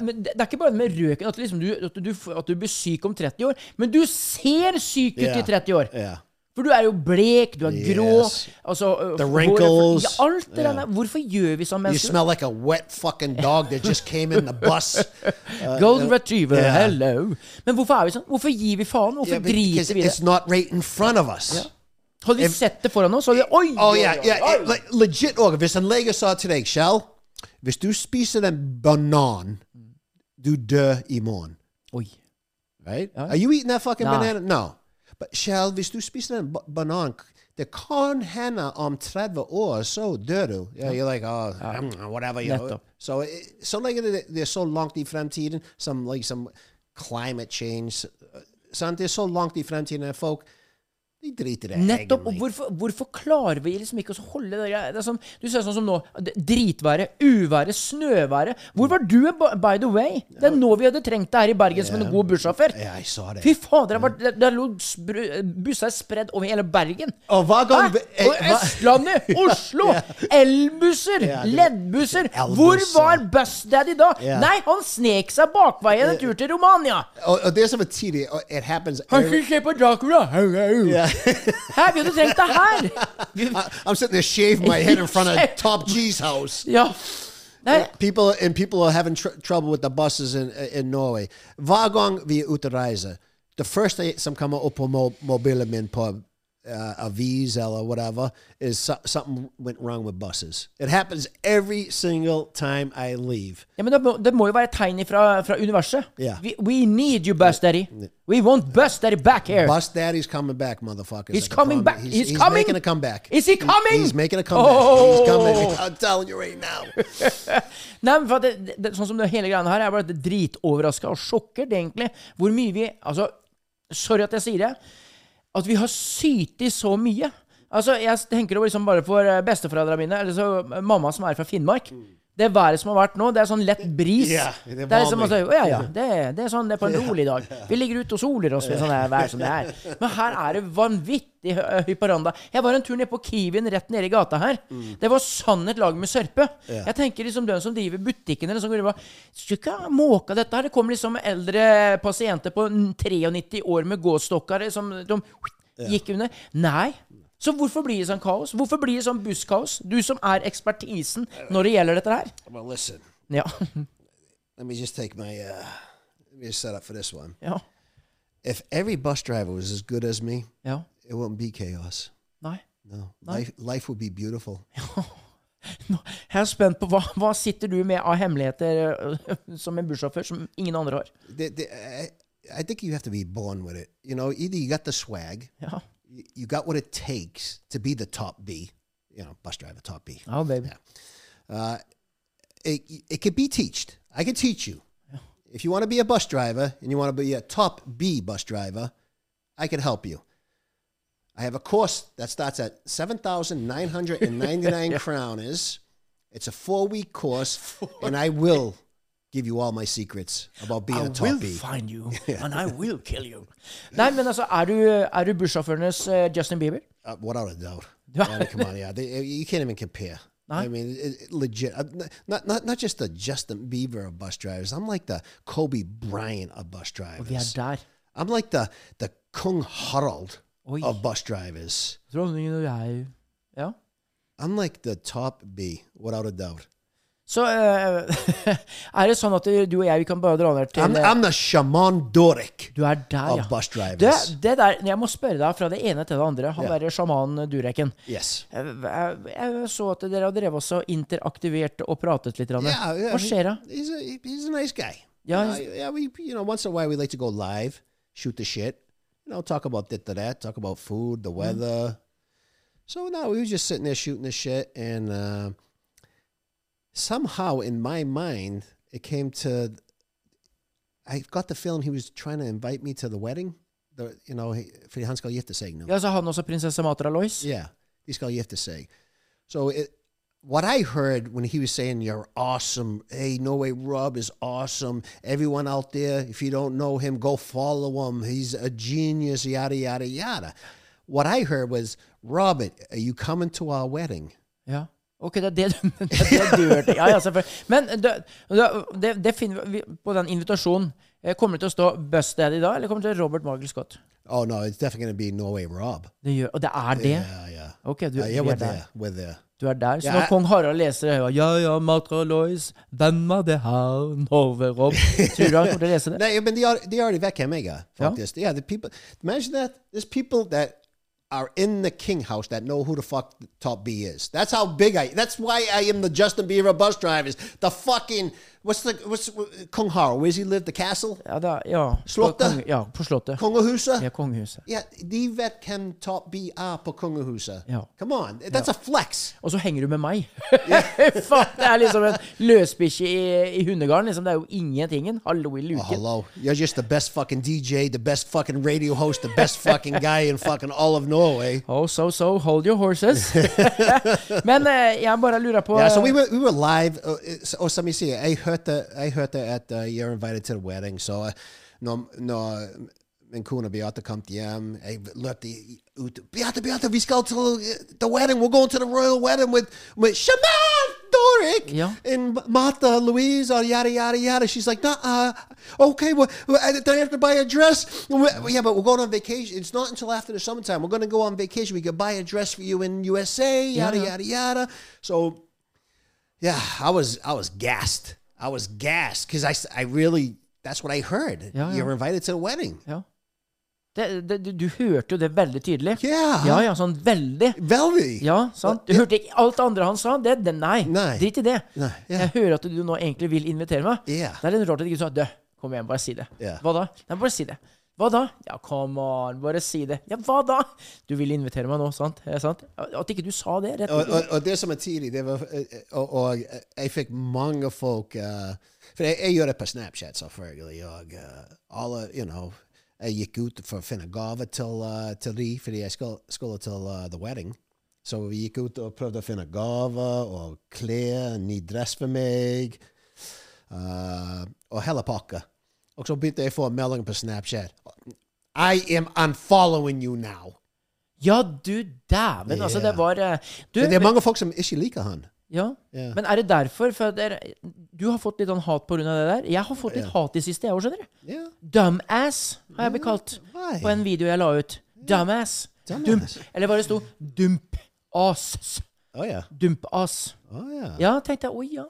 [SPEAKER 2] Men det, det er ikke bare med røken at, liksom du, at, du, at du blir syk om 30 år, men du ser syk ut
[SPEAKER 1] yeah.
[SPEAKER 2] i 30 år.
[SPEAKER 1] Yeah.
[SPEAKER 2] For du er jo blek, du er grå
[SPEAKER 1] Yes.
[SPEAKER 2] altså, øh,
[SPEAKER 1] The wrinkles.
[SPEAKER 2] Det
[SPEAKER 1] Ja.
[SPEAKER 2] der. Hvorfor gjør vi sånn
[SPEAKER 1] You
[SPEAKER 2] mennesker?
[SPEAKER 1] smell like a wet fucking dog that just came in the bus. [LAUGHS] Uh,
[SPEAKER 2] Golden retriever,
[SPEAKER 1] yeah.
[SPEAKER 2] hello. Men hvorfor er vi sånn? Hvorfor gir vi faen? Hvorfor
[SPEAKER 1] Yeah,
[SPEAKER 2] driter vi i
[SPEAKER 1] it's
[SPEAKER 2] det?
[SPEAKER 1] not right in front of us.
[SPEAKER 2] Hadde vi sett det foran oss, hadde vi Oi!
[SPEAKER 1] Oh yeah, yeah.
[SPEAKER 2] oi.
[SPEAKER 1] it- like, legit. Hvis en lege sa til deg, Shell Hvis du spiser en banan, du dør i morgen.
[SPEAKER 2] Oi.
[SPEAKER 1] Right? Are you eating that fucking
[SPEAKER 2] Nah.
[SPEAKER 1] banana? No. But Kjell, hvis du spiser en banan det kan hende om 30 år, så dør du. Yeah, you're like, oh, mm, whatever. You. So, it, så lenge det, det er så langt i fremtiden, som like, some climate change uh, sant? Det er så langt i fremtiden at folk de driter i det.
[SPEAKER 2] Nettopp. Og hvorfor, hvorfor klarer vi liksom ikke å holde det? Det sånn, du ser sånn som nå. Dritværet, uværet, snøværet. Hvor var du, by- the way? Det er nå vi hadde trengt deg her i Bergen som en god bussjåfør.
[SPEAKER 1] Jeg sa det.
[SPEAKER 2] Fy fader, det, lå busser spredd over hele Bergen.
[SPEAKER 1] Og hva gang eh,
[SPEAKER 2] Og Østlandet, [LAUGHS] Oslo, elbusser, leddbusser. Hvor var Bussdaddy da? Nei, han snek seg bakveien en tur til Romania.
[SPEAKER 1] Og, det som er tidlig, it happens
[SPEAKER 2] Han skulle se på Dracula.
[SPEAKER 1] Yeah.
[SPEAKER 2] Hæ, vi hadde trengt deg her.
[SPEAKER 1] I- I'm sitting there shaving my head in front of [LAUGHS] Top G's house.
[SPEAKER 2] Ja. Nei,
[SPEAKER 1] People and people are having tr trouble with the buses in in Norway. Hver gang vi er ute og reiser, det første som kommer opp på mo mobilen min på uh, avis eller whatever is so something went wrong with buses. It happens every single time I leave.
[SPEAKER 2] ja, men det må, det må jo være tegn fra, fra universet.
[SPEAKER 1] Yeah.
[SPEAKER 2] We, we need you, Bus Daddy. We want Bus Daddy back here.
[SPEAKER 1] Bus Daddy's coming back, motherfuckers.
[SPEAKER 2] He's coming back.
[SPEAKER 1] He's,
[SPEAKER 2] He's
[SPEAKER 1] he's
[SPEAKER 2] coming.
[SPEAKER 1] making a comeback.
[SPEAKER 2] Is he coming?
[SPEAKER 1] He's making a comeback.
[SPEAKER 2] Oh.
[SPEAKER 1] He's coming. [LAUGHS] I'm telling you right now. [LAUGHS]
[SPEAKER 2] Nei, men for det, det, sånn som det hele greiene her, jeg bare dritoverraska og sjokkert, egentlig, hvor mye vi Altså, sorry at jeg sier det, at vi har sytt i så mye. Altså, Jeg tenker over liksom bare for eh, besteforeldrene mine, eller så mamma som er fra Finnmark. Det været som har vært nå, det er sånn lett bris.
[SPEAKER 1] Yeah, det er
[SPEAKER 2] det er liksom altså, ja, ja, det, det er sånn det er på en rolig dag. Vi ligger ute og soler oss ved sånn her vær som det er. Men her er det vanvittig høy på randa. Jeg var en tur ned på Kiwien rett nede i gata her. Det var sann et lag med sørpe. Jeg tenker liksom den som driver butikken eller sånn, Skulle ikke ha måka dette her. Det kommer liksom eldre pasienter på 93 år med gåstokker som de gikk under. Nei. Så hvorfor blir det sånn kaos? Hvorfor blir det sånn busskaos? Du som er ekspertisen når det gjelder dette her.
[SPEAKER 1] Well, listen.
[SPEAKER 2] Ja.
[SPEAKER 1] Let me just take my. Uh, let me just set up for this one.
[SPEAKER 2] ja.
[SPEAKER 1] If every bus driver was as good as me,
[SPEAKER 2] Ja.
[SPEAKER 1] it wouldn't be chaos.
[SPEAKER 2] Nei.
[SPEAKER 1] No, life life would be beautiful. [LAUGHS]
[SPEAKER 2] Nå, Jeg er spent på hva, hva sitter du med av hemmeligheter øh, som en bussjåfør som ingen andre har?
[SPEAKER 1] The- the- I, I think you have to be born with it. You know, either you got the swag,
[SPEAKER 2] Ja.
[SPEAKER 1] You, got what it takes to be the top B. You know, bus driver, top B.
[SPEAKER 2] Oh, baby.
[SPEAKER 1] Uh, it, it could be taught. I can teach you. If you want to be a bus driver and you want to be a top B bus driver, I can help you. I have a course that starts at 7,999 kroners. [LAUGHS] It's a [LAUGHS] four week course, and I will give you all my secrets about being
[SPEAKER 2] I
[SPEAKER 1] a top
[SPEAKER 2] will
[SPEAKER 1] B.
[SPEAKER 2] find you, [LAUGHS] and I will kill you. [LAUGHS] Nei, men altså, er du, er du bussjåførenes øh, Justin Bieber?
[SPEAKER 1] Uh, without a doubt. I mean, come on, yeah. They, you can't even compare.
[SPEAKER 2] No?
[SPEAKER 1] I mean, it, it- legit. uh, Not, not not just the Justin Bieber of bus drivers. I'm like the Kobe Bryant of bus drivers.
[SPEAKER 2] Vi er der.
[SPEAKER 1] I'm like the the Kung Harald
[SPEAKER 2] Oi.
[SPEAKER 1] of bus drivers.
[SPEAKER 2] Dronningen og jeg Ja.
[SPEAKER 1] I'm like the top B, without a doubt.
[SPEAKER 2] Så uh, [LAUGHS] er det sånn at du og jeg vi kan bare dra ned til
[SPEAKER 1] I'm, I'm the Shaman Durek
[SPEAKER 2] Du er der, ja.
[SPEAKER 1] bus
[SPEAKER 2] Det, det der, jeg må spørre deg fra det ene til det andre. Han
[SPEAKER 1] Ja.
[SPEAKER 2] derre sjamanen Dureken.
[SPEAKER 1] yes.
[SPEAKER 2] Jeg, jeg, jeg så at dere har drevet også interaktivert og pratet litt. grann.
[SPEAKER 1] Yeah, yeah,
[SPEAKER 2] Hva skjer da?
[SPEAKER 1] He's a he's a nice guy.
[SPEAKER 2] Yeah,
[SPEAKER 1] You know, yeah. We you know once in a while we like to go live, shoot the shit. You know, talk about this to that, talk about food, the weather. So no, we were just sitting there shooting the shit, and uh, somehow in my mind it came to. I got the feeling he was trying to invite me to the wedding. The you know, he- for han skal gifte seg nå.
[SPEAKER 2] Ja, så han også prinsesse Matra Lois?
[SPEAKER 1] Yeah, de skal gifte seg. So it, what I heard when he was saying you're awesome, hey, no way, Rob is awesome. Everyone out there, if you don't know him, go follow him. He's a genius, yada yada yada. what I heard was, Robert, are you coming to our wedding?
[SPEAKER 2] Ja. Ok, det er det du, [LAUGHS] det er det du hørte. Ja, ja, selvfølgelig. Men det, det, det finner vi på den invitasjonen. Eh, Kommer det til å stå Buzz Daddy da, eller kommer det til Robert Michael Scott?
[SPEAKER 1] Oh no, it's definitely going to be Norway Rob.
[SPEAKER 2] Det gjør, og det er det?
[SPEAKER 1] Yeah, yeah.
[SPEAKER 2] Ok, du,
[SPEAKER 1] Uh, yeah, we're
[SPEAKER 2] er der.
[SPEAKER 1] there. We're there.
[SPEAKER 2] Du er der. Så
[SPEAKER 1] yeah.
[SPEAKER 2] når kong Harald leser det, ja, ja, Matra Lois, hvem er det her, Norway Rob? Tror du han kommer til å lese det? [LAUGHS]
[SPEAKER 1] Nei, men de er, jeg er,
[SPEAKER 2] Ja.
[SPEAKER 1] faktisk. Yeah, the people. Imagine that. There's people that are in the King House that know who the fuck Top B is. That's how big I. That's why I am the Justin Bieber bus drivers. The fucking what's the what's Kung Harald? Where's he live? The castle?
[SPEAKER 2] Ja, da, ja.
[SPEAKER 1] Slottet?
[SPEAKER 2] På konge- Ja, på Slottet.
[SPEAKER 1] Kongehuset?
[SPEAKER 2] Ja, kongehuset.
[SPEAKER 1] Ja, de vet hvem Top B er på Kongehuset.
[SPEAKER 2] Ja.
[SPEAKER 1] Come on, that's a flex.
[SPEAKER 2] Og så henger du med meg. [LAUGHS] Faen, det er liksom en løsbikkje i, i hundegarden. Liksom. Det er jo ingentingen. Hallo i
[SPEAKER 1] Oh,
[SPEAKER 2] luken.
[SPEAKER 1] hello. You're just the best fucking DJ, the best fucking radio host, the best fucking guy in fucking all of Norway. [LAUGHS]
[SPEAKER 2] Oh, so, so, hold your horses. [LAUGHS] Men eh, jeg bare lurer på
[SPEAKER 1] Yeah, so we were we were live. Uh, it's- oh, som jeg sier, jeg hørte jeg hørte at uh, you're invited to the wedding. Så uh, når, når min kone Beate kom hjem, jeg løpte ut. Beate, Beate, vi skal til uh, the wedding. We're going to the royal wedding with with Shaman Doric
[SPEAKER 2] Yeah.
[SPEAKER 1] and Martha Louise or yada yada yada. She's like, nah, uh, okay, well, I- do I have to buy a dress? Yeah, but we're going on vacation. It's not until after the summertime. We're going to go on vacation. We could buy a dress for you in USA. Yada
[SPEAKER 2] Yeah.
[SPEAKER 1] yada yada. So yeah, I was I was gassed. I was gassed because I, I really that's what I heard.
[SPEAKER 2] Yeah,
[SPEAKER 1] You're
[SPEAKER 2] yeah.
[SPEAKER 1] invited to the wedding.
[SPEAKER 2] Ja. Det, det, du, hørte jo det veldig tydelig.
[SPEAKER 1] Yeah.
[SPEAKER 2] Ja, ja, sånn veldig.
[SPEAKER 1] Veldig.
[SPEAKER 2] Ja, sant? Du hørte ikke alt det andre han sa? Det, det, nei,
[SPEAKER 1] Nei.
[SPEAKER 2] drit i det.
[SPEAKER 1] Nei, yeah.
[SPEAKER 2] Jeg hører at du nå egentlig vil invitere meg.
[SPEAKER 1] Yeah.
[SPEAKER 2] Det er litt rart at du ikke sa Dø, kom igjen, bare si det.
[SPEAKER 1] Ja.
[SPEAKER 2] Hva da? Nei, bare si det. Hva da? Ja, come on, bare si det. Ja, hva da? Du vil invitere meg nå, sant? Det sant? At ikke du sa det rett
[SPEAKER 1] Og, og, og det som er tidlig, det var eh, Og, og jeg fikk mange folk uh, For jeg, jeg gjør det på Snapchat, selvfølgelig. Og uh, alle, you know Jeg gikk ut for å finne gaver til, uh, til de, fordi jeg skulle, skulle til uh, the wedding. Så vi gikk ut og prøvde å finne gaver og klær, ny dress for meg. Og hele pakka. Og så begynte jeg å få meldinger på Snapchat. I am unfollowing you now.
[SPEAKER 2] Ja, du dæven, altså, det var eh, du,
[SPEAKER 1] det er
[SPEAKER 2] men-
[SPEAKER 1] mange folk som ikke liker han.
[SPEAKER 2] Ja.
[SPEAKER 1] yeah.
[SPEAKER 2] Men er det derfor? For dere, du har fått litt sånn hat av det der. Jeg har fått litt hat i siste, jeg òg, skjønner du.
[SPEAKER 1] Ja.
[SPEAKER 2] Dumbass har jeg blitt kalt på en video jeg la ut. Dumbass. Dump. Eller hva det sto. Dump-ass.
[SPEAKER 1] Ja.
[SPEAKER 2] Dump-ass.
[SPEAKER 1] Ja.
[SPEAKER 2] Ja, tenkte jeg. Oi, ja.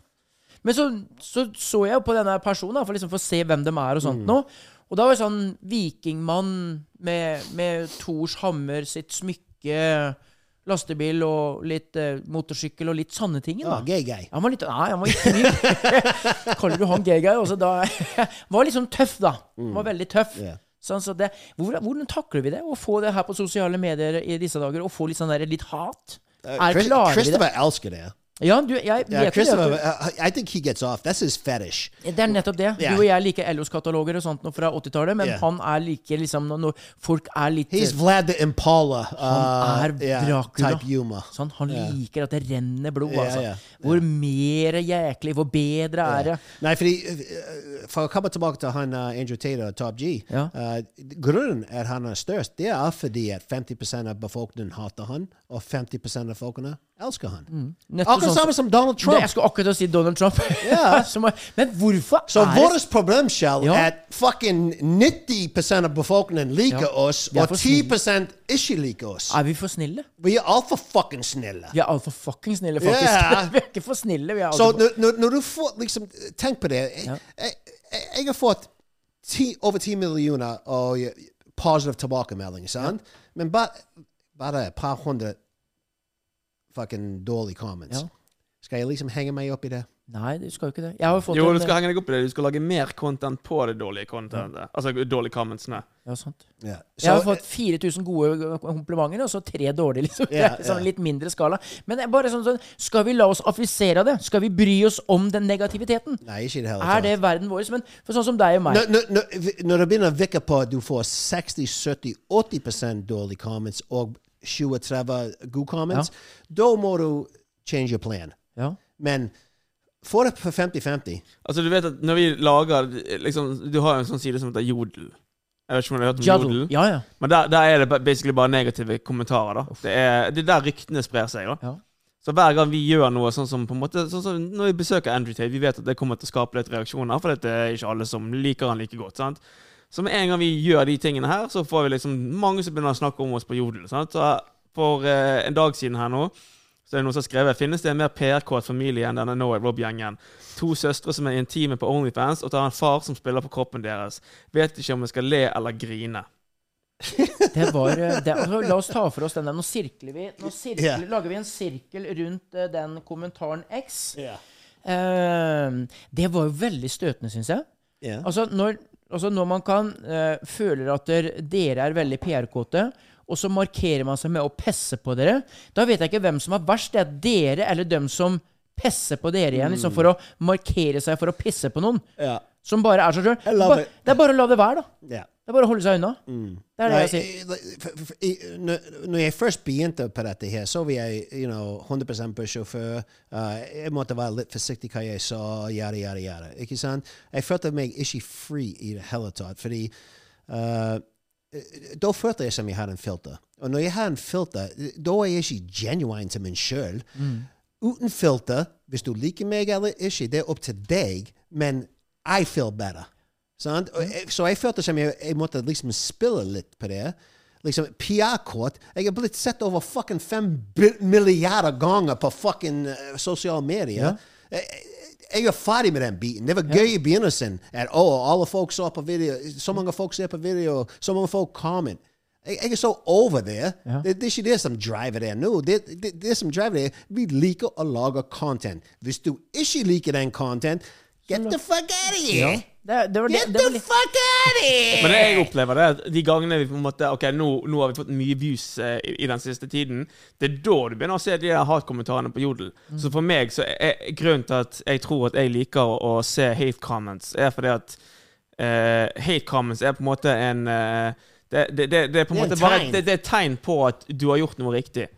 [SPEAKER 2] Men så så, så jeg jo på denne personen, for liksom for å se hvem de er og sånt
[SPEAKER 1] Mm.
[SPEAKER 2] nå. Og da var det sånn vikingmann med, med Thors hammer, sitt smykke, lastebil og litt eh, motorsykkel og litt sanne ting.
[SPEAKER 1] Ja, gay guy.
[SPEAKER 2] Han var litt Nei, han var ikke mye [LAUGHS] Kaller du han gay-guy? Også da [LAUGHS] Var liksom tøff, da. Han var veldig tøff.
[SPEAKER 1] Yeah.
[SPEAKER 2] Sånn, så det, hvordan, hvordan takler vi det? Å få det her på sosiale medier i disse dager? Å få litt sånn der, litt hat?
[SPEAKER 1] Uh,
[SPEAKER 2] Er
[SPEAKER 1] Chris-
[SPEAKER 2] klarer vi det?
[SPEAKER 1] Christopher elsker det.
[SPEAKER 2] Ja, du, jeg
[SPEAKER 1] Ja,
[SPEAKER 2] vet jo det.
[SPEAKER 1] Uh, I think he gets off. That's his fetish.
[SPEAKER 2] Det er nettopp det.
[SPEAKER 1] Yeah.
[SPEAKER 2] Du og jeg liker LOs kataloger og sånt noe fra 80-tallet, men
[SPEAKER 1] yeah.
[SPEAKER 2] han er like liksom Når, folk er litt
[SPEAKER 1] He's Vlad the Impala.
[SPEAKER 2] Han er
[SPEAKER 1] uh, yeah,
[SPEAKER 2] Dracula.
[SPEAKER 1] Type Yuma.
[SPEAKER 2] Sånn, han liker at det renner blod, altså. Hvor mer jæklig, hvor bedre er det?
[SPEAKER 1] Nei, fordi uh, For å komme tilbake til han uh, Andrew Tater, Top G
[SPEAKER 2] Ja.
[SPEAKER 1] uh, Grunnen at han er størst, det er fordi at 50% av befolkningen hater han, og 50% av folkene elsker han.
[SPEAKER 2] Nettopp
[SPEAKER 1] Akkurat
[SPEAKER 2] sånn-
[SPEAKER 1] samme som Donald
[SPEAKER 2] Det,
[SPEAKER 1] Trump.
[SPEAKER 2] jeg skulle akkurat si Donald Trump. [LAUGHS]
[SPEAKER 1] Yeah. [LAUGHS]
[SPEAKER 2] Som men hvorfor
[SPEAKER 1] Så
[SPEAKER 2] er det
[SPEAKER 1] vårt problem, Kjell,
[SPEAKER 2] Ja.
[SPEAKER 1] at fucking 90 av befolkningen liker
[SPEAKER 2] Ja.
[SPEAKER 1] oss, og
[SPEAKER 2] for
[SPEAKER 1] 10 ikke liker oss.
[SPEAKER 2] Er vi for snille?
[SPEAKER 1] Vi er altfor fucking snille.
[SPEAKER 2] Vi er altfor fucking snille, faktisk.
[SPEAKER 1] Yeah. [LAUGHS]
[SPEAKER 2] vi er ikke for snille. Vi er
[SPEAKER 1] Så
[SPEAKER 2] altfor
[SPEAKER 1] når, når, du får liksom Tenk på det.
[SPEAKER 2] Ja.
[SPEAKER 1] jeg, jeg, jeg har fått ti, over 10 millioner og positive tilbakemeldinger, sant? Men bare, bare et par hundre fucking dårlige comments.
[SPEAKER 2] Ja.
[SPEAKER 1] Skal jeg liksom henge meg opp i det?
[SPEAKER 2] Nei, du skal jo ikke det. Jeg har jo fått
[SPEAKER 3] Jo, du skal henge deg opp i det. Du skal lage mer content på det dårlige contentet. Altså dårlige commentsene.
[SPEAKER 2] Ja, sant.
[SPEAKER 1] Ja.
[SPEAKER 2] Jeg har fått 4000 gode komplimenter, og så tre dårlige. liksom. Det er sånn. Litt mindre skala. Men bare sånn, sånn Skal vi la oss affisere av det? Skal vi bry oss om den negativiteten?
[SPEAKER 1] Nei, ikke i det hele
[SPEAKER 2] Er det verden vår? Men for sånn som deg og meg
[SPEAKER 1] Når, når, når, når det begynner å virke på at du får 60-70-80% dårlige comments og 20-30 gode comments, da må du change your plan.
[SPEAKER 2] ja.
[SPEAKER 1] Men få det for 50-50.
[SPEAKER 3] Altså, du vet at når vi lager liksom, Du har jo en sånn side som heter Jodel. Jeg vet ikke om du har hørt om
[SPEAKER 2] Jodel.
[SPEAKER 3] Jodel?
[SPEAKER 2] Ja, ja.
[SPEAKER 3] Men der, der er det basically bare negative kommentarer. da Det er, det er der ryktene sprer seg. da
[SPEAKER 2] Ja.
[SPEAKER 3] Så hver gang vi gjør noe sånn som på en måte Sånn som når vi besøker Andrew Tate, vi vet at det kommer til å skape litt reaksjoner, for det er ikke alle som liker han like godt. sant? Så med en gang vi gjør de tingene her, så får vi liksom mange som begynner å snakke om oss på Jodel. sant? Så for eh, en dag siden her nå så er det noen som har skrevet Finnes det en mer PR-kåt familie enn denne Noah Rob-gjengen? To søstre som er intime på Onlyfans, og tar en far som spiller på kroppen deres. Vet ikke om jeg skal le eller grine. [LAUGHS]
[SPEAKER 2] Det var eh, det, altså, La oss ta for oss den der. Nå sirkler vi Nå sirkler,
[SPEAKER 1] yeah.
[SPEAKER 2] lager vi en sirkel rundt uh, den kommentaren X.
[SPEAKER 1] Yeah.
[SPEAKER 2] Uh, det var jo veldig støtende, syns jeg.
[SPEAKER 1] Yeah.
[SPEAKER 2] Altså, når, altså, når man kan eh, føler at dere er veldig PR-kåte, og så markerer man seg med å pesse på dere, da vet jeg ikke hvem som er verst. Det er dere eller dem som pesser på dere igjen, liksom for å markere seg for å pisse på noen.
[SPEAKER 1] Ja.
[SPEAKER 2] Som bare er seg sjøl.
[SPEAKER 1] love.
[SPEAKER 2] Det er bare å la det være, da.
[SPEAKER 1] Ja.
[SPEAKER 2] Det er bare å holde seg unna. Det er det jeg sier.
[SPEAKER 1] I- Når jeg først begynte på dette her, så var jeg you know, 100 bussjåfør. Uh, jeg måtte være litt forsiktig hva jeg sa, yada, yada, yada. Ikke sant? Jeg følte meg ikke fri i det hele tatt, fordi uh, da følte jeg som jeg hadde en filter. Og når jeg har en filter, da er jeg ikke genuine til meg sjøl. Uten filter, hvis du liker meg eller ikke, det er opp til deg, men I feel better. Sant? Jeg- Så jeg følte som jeg, jeg måtte liksom spille litt på det. Liksom, PR-kort. Jeg er blitt sett over fucking fem milliarder ganger på fucking uh, sosiale medier. Jeg, jeg er ferdig med den biten. Det var gøy i begynnelsen. At oh, alle folk så på video. Så mange folk ser på video. Så mange folk comment. Jeg, jeg er så over det.
[SPEAKER 2] Ja.
[SPEAKER 1] Det er ikke det som driver det nå. Det, det, det som driver det, vi liker å lage content. Hvis du ikke liker den content, get the fuck out of here!
[SPEAKER 2] Ja. Det, det var
[SPEAKER 1] Get
[SPEAKER 2] det var
[SPEAKER 1] the fuck out of here!
[SPEAKER 3] Men det jeg opplever det, er at de gangene vi på en måte Ok, nå, nå har vi fått mye views eh, i, i den siste tiden. Det er da du begynner å se de hatkommentarene på Jodel. Så for meg så er grunnen til at jeg tror at jeg liker å, å se hate comments, er fordi at eh, hate comments er på en måte en eh, det, det, det, det er på en
[SPEAKER 1] Det er
[SPEAKER 3] måte bare det, det er et tegn på at du har gjort noe riktig.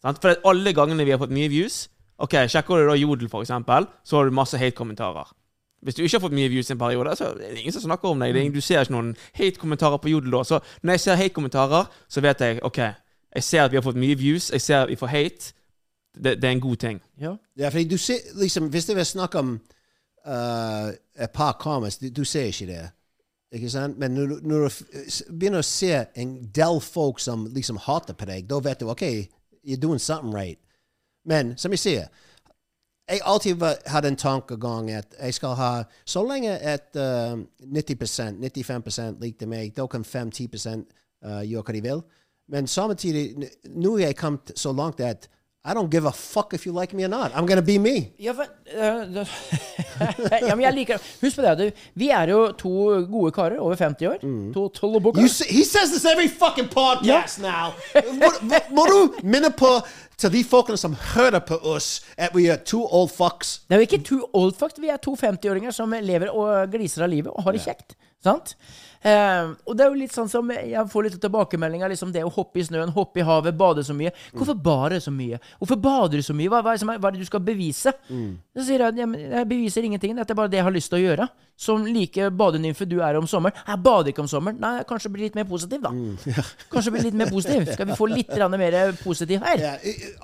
[SPEAKER 3] Sant? For alle gangene vi har fått mye views Ok, Sjekker du da Jodel, for eksempel, så har du masse hate-kommentarer. Hvis du ikke har fått mye views i en periode, så er det ingen som snakker om deg. Er ingen, du ser ikke noen hate-kommentarer på Jodel. Så når jeg ser hate-kommentarer, så vet jeg OK, jeg ser at vi har fått mye views, jeg ser at vi får hate. Det, det er en god ting.
[SPEAKER 2] Ja.
[SPEAKER 1] Ja, fordi du ser, liksom, hvis det vil snakke om uh, et par comments, du, du ser ikke det. Ikke sant? Men når, når du begynner å se en del folk som liksom hater på deg, da vet du OK, you're doing something right. Men som jeg sier, jeg alltid hatt en tankegang at jeg skal ha Så lenge at uh, 90 95 likte meg, da kan 5-10 uh, gjøre hva de vil. Men samtidig, nå er jeg kommet så langt at I don't give a fuck if you like me or not. I'm gonna be me.
[SPEAKER 2] Ja, for, uh, [LAUGHS] ja, men jeg liker Husk på det. Du, vi er jo to gode karer over 50 år. To tullebukker.
[SPEAKER 1] You say, he says this every fucking podcast now. Må, må, må du minne på til de folkene som hører på oss, at vi er two old fucks?
[SPEAKER 2] Det er jo ikke two old fucks. Vi er to 50-åringer som lever og gliser av livet og har det kjekt. Sant? Eh, og det er jo litt sånn som jeg får litt tilbakemeldinger. Liksom det å hoppe i snøen, hoppe i havet, bade så mye. Hvorfor bader du så mye? Hvorfor bader du så mye? Hva, hva, hva er det du skal bevise? Så sier jeg jeg beviser ingenting. Dette er bare det jeg har lyst til å gjøre. Som like badenymfe du er om sommeren. Jeg bader ikke om sommeren. Nei, kanskje bli litt mer positiv, da. Kanskje bli litt mer positiv. Skal vi få litt mer positiv her?
[SPEAKER 1] Ja,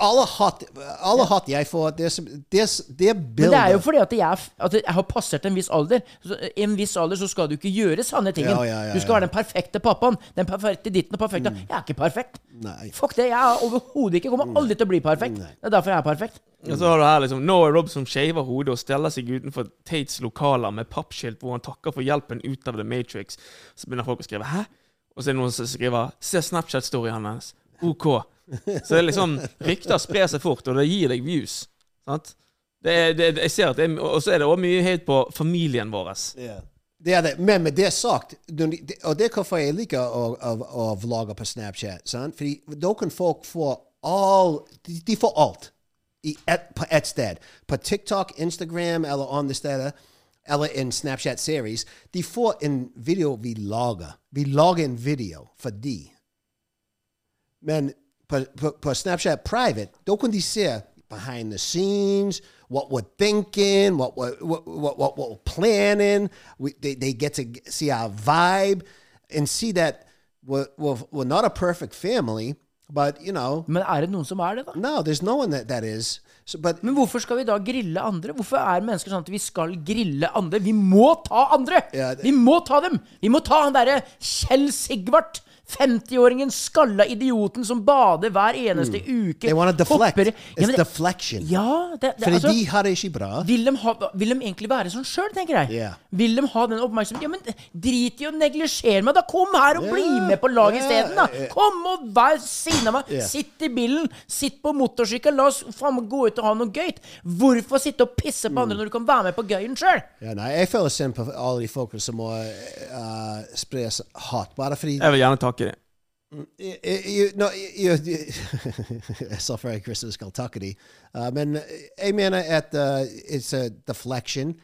[SPEAKER 1] alle hat, alle hat jeg får, det, som- det, det
[SPEAKER 2] Men det er jo fordi at jeg, at jeg har passert en viss alder. I en viss alder så skal du ikke gjøre sanne tingen.
[SPEAKER 1] Ja, ja, ja,
[SPEAKER 2] du skal være den perfekte pappaen. Den perfekte ditten og perfekte Jeg er ikke perfekt.
[SPEAKER 1] Nei.
[SPEAKER 2] Fuck det. Jeg er overhodet ikke Kommer aldri til å bli perfekt. Det er derfor jeg er perfekt.
[SPEAKER 3] Og så har du her liksom Noah Robb som shaver hodet og steller seg utenfor Tates lokaler med pappskilt hvor han takker for hjelpen ut av The Matrix. Så begynner folk å skrive 'hæ?' Og så er det noen som skriver 'se Snapchat-storyen hans'. OK. Så det er liksom Rykter sprer seg fort, og det gir deg views. Sant? Det er, det, jeg ser at det er, Og så er det også mye hate på familien vår.
[SPEAKER 1] Yeah. Det er det. Men med det sagt, og det er hvorfor jeg liker å, å, å vlogge på Snapchat. Sant? Fordi da kan folk få all De, får alt på ett. På TikTok, Instagram eller andre steder. Eller en Snapchat-series. De får en video vi lager. Vi lager en video for de. Men på, på, Snapchat Private, da kan de behind the scenes, what we're thinking, what we're, what, what, what we're planning. We, they, they get to see our vibe. and see that we're, we're, we're not a perfect family, but you know,
[SPEAKER 2] Men er det noen som er det, da?
[SPEAKER 1] no, there's no one that that is. So, but
[SPEAKER 2] Men hvorfor skal vi da grille andre? Hvorfor er mennesker sånn at vi skal grille andre? Vi må ta andre!
[SPEAKER 1] Yeah,
[SPEAKER 2] Vi må ta dem! Vi må ta han derre Kjell Sigvart! 50-åringen skalla idioten som bader hver eneste uke.
[SPEAKER 1] they want to deflect.
[SPEAKER 2] hopper-
[SPEAKER 1] It's
[SPEAKER 2] Ja, det-
[SPEAKER 1] deflection.
[SPEAKER 2] Ja, det, det,
[SPEAKER 1] Fordi
[SPEAKER 2] altså,
[SPEAKER 1] de har det ikke bra.
[SPEAKER 2] vil, de ha, vil de egentlig være sånn sjøl, tenker jeg?
[SPEAKER 1] Yeah.
[SPEAKER 2] Vil de ha den oppmerksomheten? Ja, men drit i å neglisjere meg, da! Kom her og
[SPEAKER 1] yeah.
[SPEAKER 2] bli med på laget
[SPEAKER 1] yeah.
[SPEAKER 2] isteden, da! Kom og vær siden av meg!
[SPEAKER 1] Yeah.
[SPEAKER 2] Sitt i bilen, sitt på motorsykkel, la oss faen meg gå ut og ha noe gøy! Hvorfor sitte og pisse på andre når du kan være med på gøyen sjøl?
[SPEAKER 1] Ja, nei, jeg føler synd på alle de folkene som må uh, spre hat, bare fordi
[SPEAKER 3] Jeg vil gjerne takke.
[SPEAKER 1] You, you, no, you, you, jeg sa før Chris skal takke de. Uh, men jeg mener at uh, it's a deflection.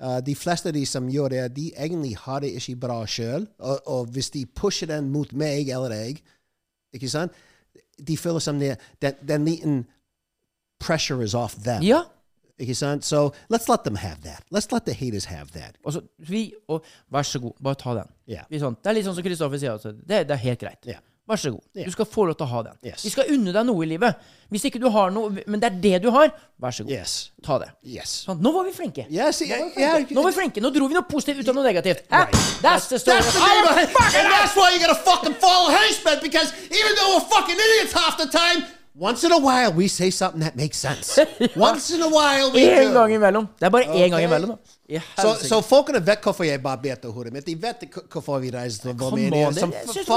[SPEAKER 1] Uh, de fleste av de som gjør det, de egentlig har det ikke bra sjøl. Og, og hvis de pusher den mot meg eller deg, ikke sant, de føler som det, den, den liten pressure is off them.
[SPEAKER 2] Ja.
[SPEAKER 1] Ikke sant? So let's let them have that. Let's let the haters have that.
[SPEAKER 2] Og så, vi, og, vær så god, bare ta den. Yeah. Sånn, det er litt sånn som Kristoffer sier. Altså, det, det er helt greit.
[SPEAKER 1] Ja.
[SPEAKER 2] Vær så god. Du skal få lov til å ha den.
[SPEAKER 1] Yes.
[SPEAKER 2] Vi skal unne deg noe i livet. Hvis ikke du har noe, men det er det du har, vær så god.
[SPEAKER 1] Yes.
[SPEAKER 2] Ta det.
[SPEAKER 1] Yes.
[SPEAKER 2] Sånn, nå var vi flinke.
[SPEAKER 1] Yes,
[SPEAKER 2] Nå var vi
[SPEAKER 1] yeah,
[SPEAKER 2] flinke. Nå var vi flinke. Nå dro vi noe positivt ut av noe negativt.
[SPEAKER 1] Right.
[SPEAKER 2] That's the story.
[SPEAKER 1] That's the
[SPEAKER 2] I am
[SPEAKER 1] neighborhood.
[SPEAKER 2] fucking
[SPEAKER 1] And that's why you gotta fucking follow Henchman because even though we're fucking idiots half the time, once in a while we say something that makes sense. [LAUGHS] Once in a while we
[SPEAKER 2] En gang imellom. Det er bare én gang imellom. da.
[SPEAKER 1] Så,
[SPEAKER 2] so,
[SPEAKER 1] so folkene vet hvorfor jeg barberte hodet mitt. De vet hvorfor vi reiser til Romania. Som
[SPEAKER 2] jeg synes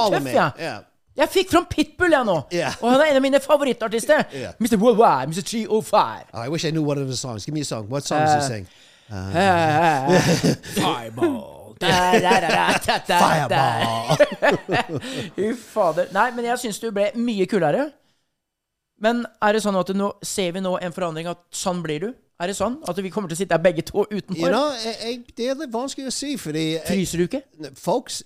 [SPEAKER 2] Jeg fikk fram Pitbull, jeg nå.
[SPEAKER 1] Yeah.
[SPEAKER 2] Og han er en av mine favorittartister.
[SPEAKER 1] Yeah.
[SPEAKER 2] Mr. Worldwide, Mr. 305.
[SPEAKER 1] Oh, I wish I knew one of the songs. Give me a song. What song does he sing? [LAUGHS]
[SPEAKER 2] Fireball. Da, da, da, da, da, da,
[SPEAKER 1] Fireball. [LAUGHS]
[SPEAKER 2] Fy fader. Nei, men jeg syns du ble mye kulere. Men er det sånn at nå ser vi nå en forandring, at sånn blir du? Er det sånn at vi kommer til å sitte her begge to utenfor?
[SPEAKER 1] You know, jeg, jeg, det er litt vanskelig å si, fordi jeg,
[SPEAKER 2] Fryser du ikke?
[SPEAKER 1] Folks,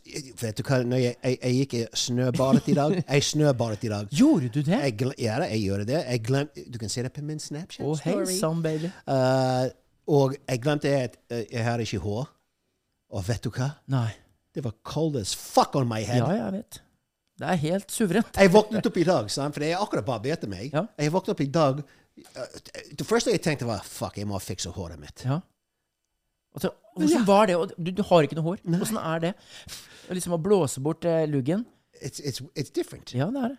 [SPEAKER 1] vet du hva, når jeg, jeg, gikk snøbadet i dag Jeg snøbadet i dag. [LAUGHS]
[SPEAKER 2] Gjorde du det?
[SPEAKER 1] Ja, jeg gjorde det. Jeg glem, du kan se det på min Snapchat-story.
[SPEAKER 2] hei sann, baby.
[SPEAKER 1] Uh, og jeg glemte at uh, jeg har ikke hår. Og vet du hva?
[SPEAKER 2] Nei.
[SPEAKER 1] Det var cold as fuck on my head.
[SPEAKER 2] Ja, jeg vet. Det er helt suverent.
[SPEAKER 1] Jeg våknet opp i dag, sant? for jeg akkurat barberte meg.
[SPEAKER 2] Ja.
[SPEAKER 1] Jeg våknet opp i dag Det første jeg tenkte, var fuck, jeg må fikse håret mitt.
[SPEAKER 2] Ja. Altså, så, hvordan var det? Du, du har ikke noe hår. Hvordan er det? Liksom å blåse bort eh, luggen?
[SPEAKER 1] It's, it's, it's different.
[SPEAKER 2] Ja, det er det.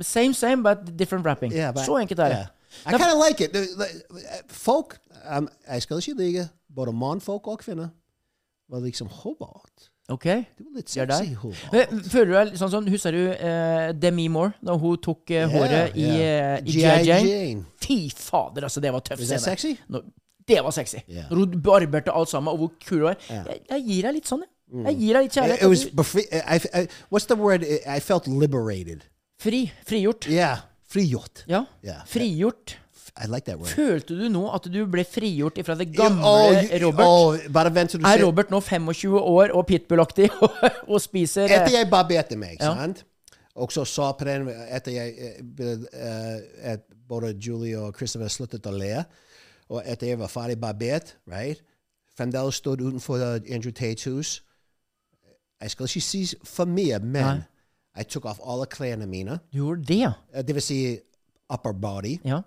[SPEAKER 2] Men Same, same, but different wrapping.
[SPEAKER 1] Yeah, but-
[SPEAKER 2] Så enkelt er det.
[SPEAKER 1] yeah. I kind of like it. The- the- Folk um, Jeg skal ikke lyve. Både mannfolk og kvinner var liksom Hobart.
[SPEAKER 2] Ok?
[SPEAKER 1] Det var litt sexy Hobart.
[SPEAKER 2] Men, føler du deg sånn sånn Husker du uh, Demi Moore, da hun tok uh, håret i,
[SPEAKER 1] yeah.
[SPEAKER 2] eh, i
[SPEAKER 1] G.I.
[SPEAKER 2] G.I. Jane?
[SPEAKER 1] Jane.
[SPEAKER 2] Fy fader, altså, det var tøff scene.
[SPEAKER 1] sexy?
[SPEAKER 2] No, det var sexy.
[SPEAKER 1] Yeah.
[SPEAKER 2] Når hun barberte alt sammen, og hvor kul hun var.
[SPEAKER 1] Yeah.
[SPEAKER 2] Jeg, jeg gir deg litt sånn, jeg. Jeg gir deg litt kjærlighet.
[SPEAKER 1] it was befri- I, I, what's the word? I felt liberated.
[SPEAKER 2] Fri. Frigjort.
[SPEAKER 1] Yeah, frigjort.
[SPEAKER 2] Ja.
[SPEAKER 1] Yeah.
[SPEAKER 2] Frigjort.
[SPEAKER 1] I like that word.
[SPEAKER 2] Følte du nå at du ble frigjort ifra det gamle
[SPEAKER 1] oh, you-
[SPEAKER 2] Robert?
[SPEAKER 1] oh, bare vent til du
[SPEAKER 2] er Robert nå 25 år og pitbullaktig [LAUGHS] og, og spiser eh,
[SPEAKER 1] Etter jeg barberte meg,
[SPEAKER 2] Ja.
[SPEAKER 1] sant? Og så sa på den etter jeg eh, eh, at både Julie og Christopher sluttet å le, og etter jeg var ferdig barbert, right? Fremdeles stod utenfor Andrew Tates hus. Jeg skal ikke si for mye, men jeg tok av alle klærne mine.
[SPEAKER 2] Du gjorde det, ja?
[SPEAKER 1] Det vil si upper body.
[SPEAKER 2] ja.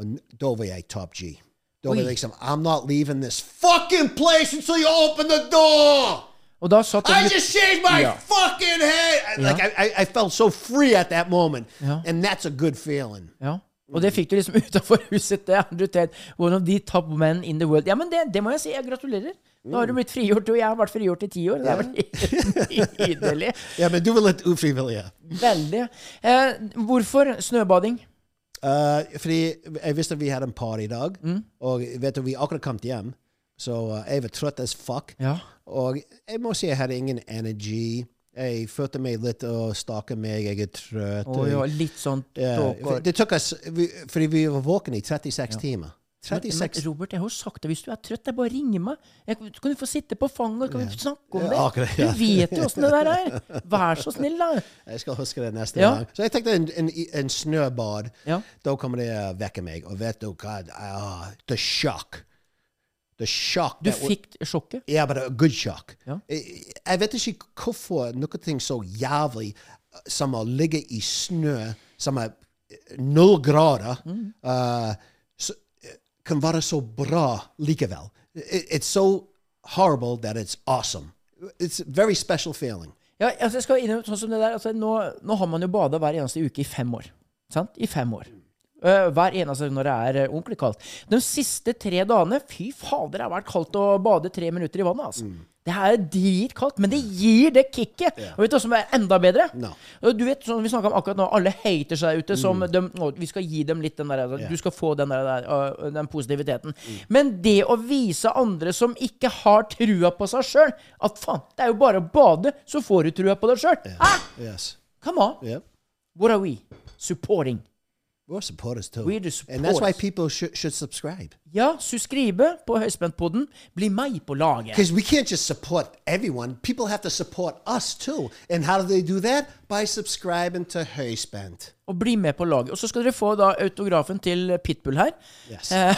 [SPEAKER 1] Og da var jeg top G. Da
[SPEAKER 2] Oi.
[SPEAKER 1] var jeg liksom I'm not leaving this fucking place until you open the door!
[SPEAKER 2] Og da satt
[SPEAKER 1] I just shaved my
[SPEAKER 2] Ja.
[SPEAKER 1] fucking head. Like I, I, I felt so free at that moment,
[SPEAKER 2] Ja.
[SPEAKER 1] and that's a good feeling.
[SPEAKER 2] Ja. Og det fikk du liksom [LAUGHS] utafor huset Det er Tate. One of the top men in the world. Ja, men det, det må jeg si. Jeg gratulerer. Nå har du blitt frigjort, og jeg har vært frigjort i ti år. Det er vel [LAUGHS] nydelig. [LAUGHS]
[SPEAKER 1] Ja, men du var litt ufrivillig. ja.
[SPEAKER 2] Veldig. Eh, hvorfor snøbading?
[SPEAKER 1] Uh, fordi jeg visste vi hadde en par i dag,
[SPEAKER 2] Mm.
[SPEAKER 1] og vet du, vi akkurat kom hjem, så uh, jeg var trøtt as fuck.
[SPEAKER 2] Ja.
[SPEAKER 1] Og jeg må si jeg hadde ingen energi. Jeg følte meg litt å stake meg, jeg er trøtt.
[SPEAKER 2] Og ja, litt sånn
[SPEAKER 1] Ja,
[SPEAKER 2] og-
[SPEAKER 1] det tok oss, vi, fordi vi var våkne i 36 timer.
[SPEAKER 2] Men,
[SPEAKER 1] 36
[SPEAKER 2] men Robert, jeg har sagt det. Hvis du er trøtt, er bare ringer meg. Jeg, kan du få sitte på fanget, kan vi snakke om
[SPEAKER 1] Ja,
[SPEAKER 2] det?
[SPEAKER 1] akkurat, ja.
[SPEAKER 2] Du vet jo åssen det der er. Vær så snill, da.
[SPEAKER 1] Jeg skal huske det neste
[SPEAKER 2] Ja.
[SPEAKER 1] gang. Så jeg tenkte en, en, en snøbad.
[SPEAKER 2] Ja.
[SPEAKER 1] Da kommer det vekke meg. Og vet du hva? Uh, the shock. the shock
[SPEAKER 2] Du fikk sjokket?
[SPEAKER 1] Yeah, men good shock.
[SPEAKER 2] Ja.
[SPEAKER 1] Jeg jeg vet ikke hvorfor noe så jævlig uh, som å ligge i snø som er uh, null grader,
[SPEAKER 2] Mm.
[SPEAKER 1] uh, kan være så bra likevel. It, it's so horrible that it's awesome. It's a very special feeling.
[SPEAKER 2] Ja, altså jeg skal inn, sånn som det der, altså nå, nå har man jo bada hver eneste uke i fem år. Sant? I fem år. Eh, hver eneste når det er eh, ordentlig kaldt. De siste tre dagene Fy fader, det har vært kaldt å bade tre minutter i vannet. altså. Det her er dritkaldt, men det gir det kicket. Og vet du hva som er enda bedre?
[SPEAKER 1] No.
[SPEAKER 2] Du vet, sånn Vi snakka om akkurat nå, alle hater der ute som de, å, Vi skal gi dem litt den der yeah. Du skal få den der, øh, den positiviteten. Men det å vise andre som ikke har trua på seg sjøl, at faen, det er jo bare å bade, så får du trua på deg sjøl.
[SPEAKER 1] Yes.
[SPEAKER 2] Come on.
[SPEAKER 1] Yeah.
[SPEAKER 2] What are we? Supporting.
[SPEAKER 1] We're us too.
[SPEAKER 2] We're support
[SPEAKER 1] And that's why people should, should subscribe.
[SPEAKER 2] Ja, subscribe på Høyspentpodden. Bli med på laget.
[SPEAKER 1] Because we can't just support everyone. People have to support us too. And how do they do that? By subscribing to Høyspent.
[SPEAKER 2] Og bli med på laget. Og så skal dere få da autografen til Pitbull her.
[SPEAKER 1] Yes.
[SPEAKER 2] Eh,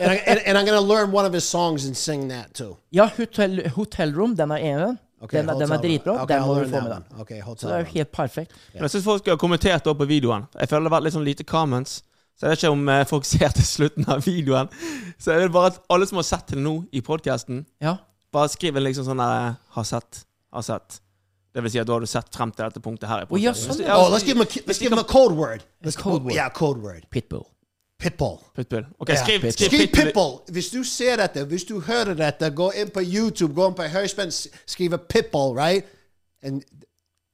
[SPEAKER 1] and, I, and, and I'm going to learn one of his songs and sing that too. [LAUGHS]
[SPEAKER 2] ja, Hotel, Hotel Room, den er en.
[SPEAKER 1] Okay,
[SPEAKER 2] den, den er dritbra.
[SPEAKER 1] Okay,
[SPEAKER 2] den må du få med
[SPEAKER 1] den.
[SPEAKER 2] deg.
[SPEAKER 1] Okay,
[SPEAKER 2] Så det er jo helt perfekt.
[SPEAKER 3] Men jeg syns folk skulle ha kommentert på videoen. Jeg føler det har vært litt sånn lite comments. Så jeg vet ikke om eh, folk [LAUGHS] ser til slutten av videoen. Så jeg vil bare at alle som har sett det nå i podkasten,
[SPEAKER 2] Ja.
[SPEAKER 3] bare skriv liksom sånn der 'har sett', 'har sett'. Det vil si at da har du sett frem til dette punktet her i
[SPEAKER 2] Å, ja, sånn, ja.
[SPEAKER 1] Oh, let's give him a let's give him a code word. Let's
[SPEAKER 2] code word.
[SPEAKER 1] Yeah, code word.
[SPEAKER 2] Pitbull.
[SPEAKER 1] Pitbull.
[SPEAKER 3] Pitbull. Ok,
[SPEAKER 1] Yeah.
[SPEAKER 3] skriv, skriv
[SPEAKER 1] Skriv
[SPEAKER 3] Pitbull.
[SPEAKER 1] Pitbull. Hvis du ser dette, hvis du hører dette, gå inn på YouTube, gå inn på Høyspent, s- skriv Pitbull, right? And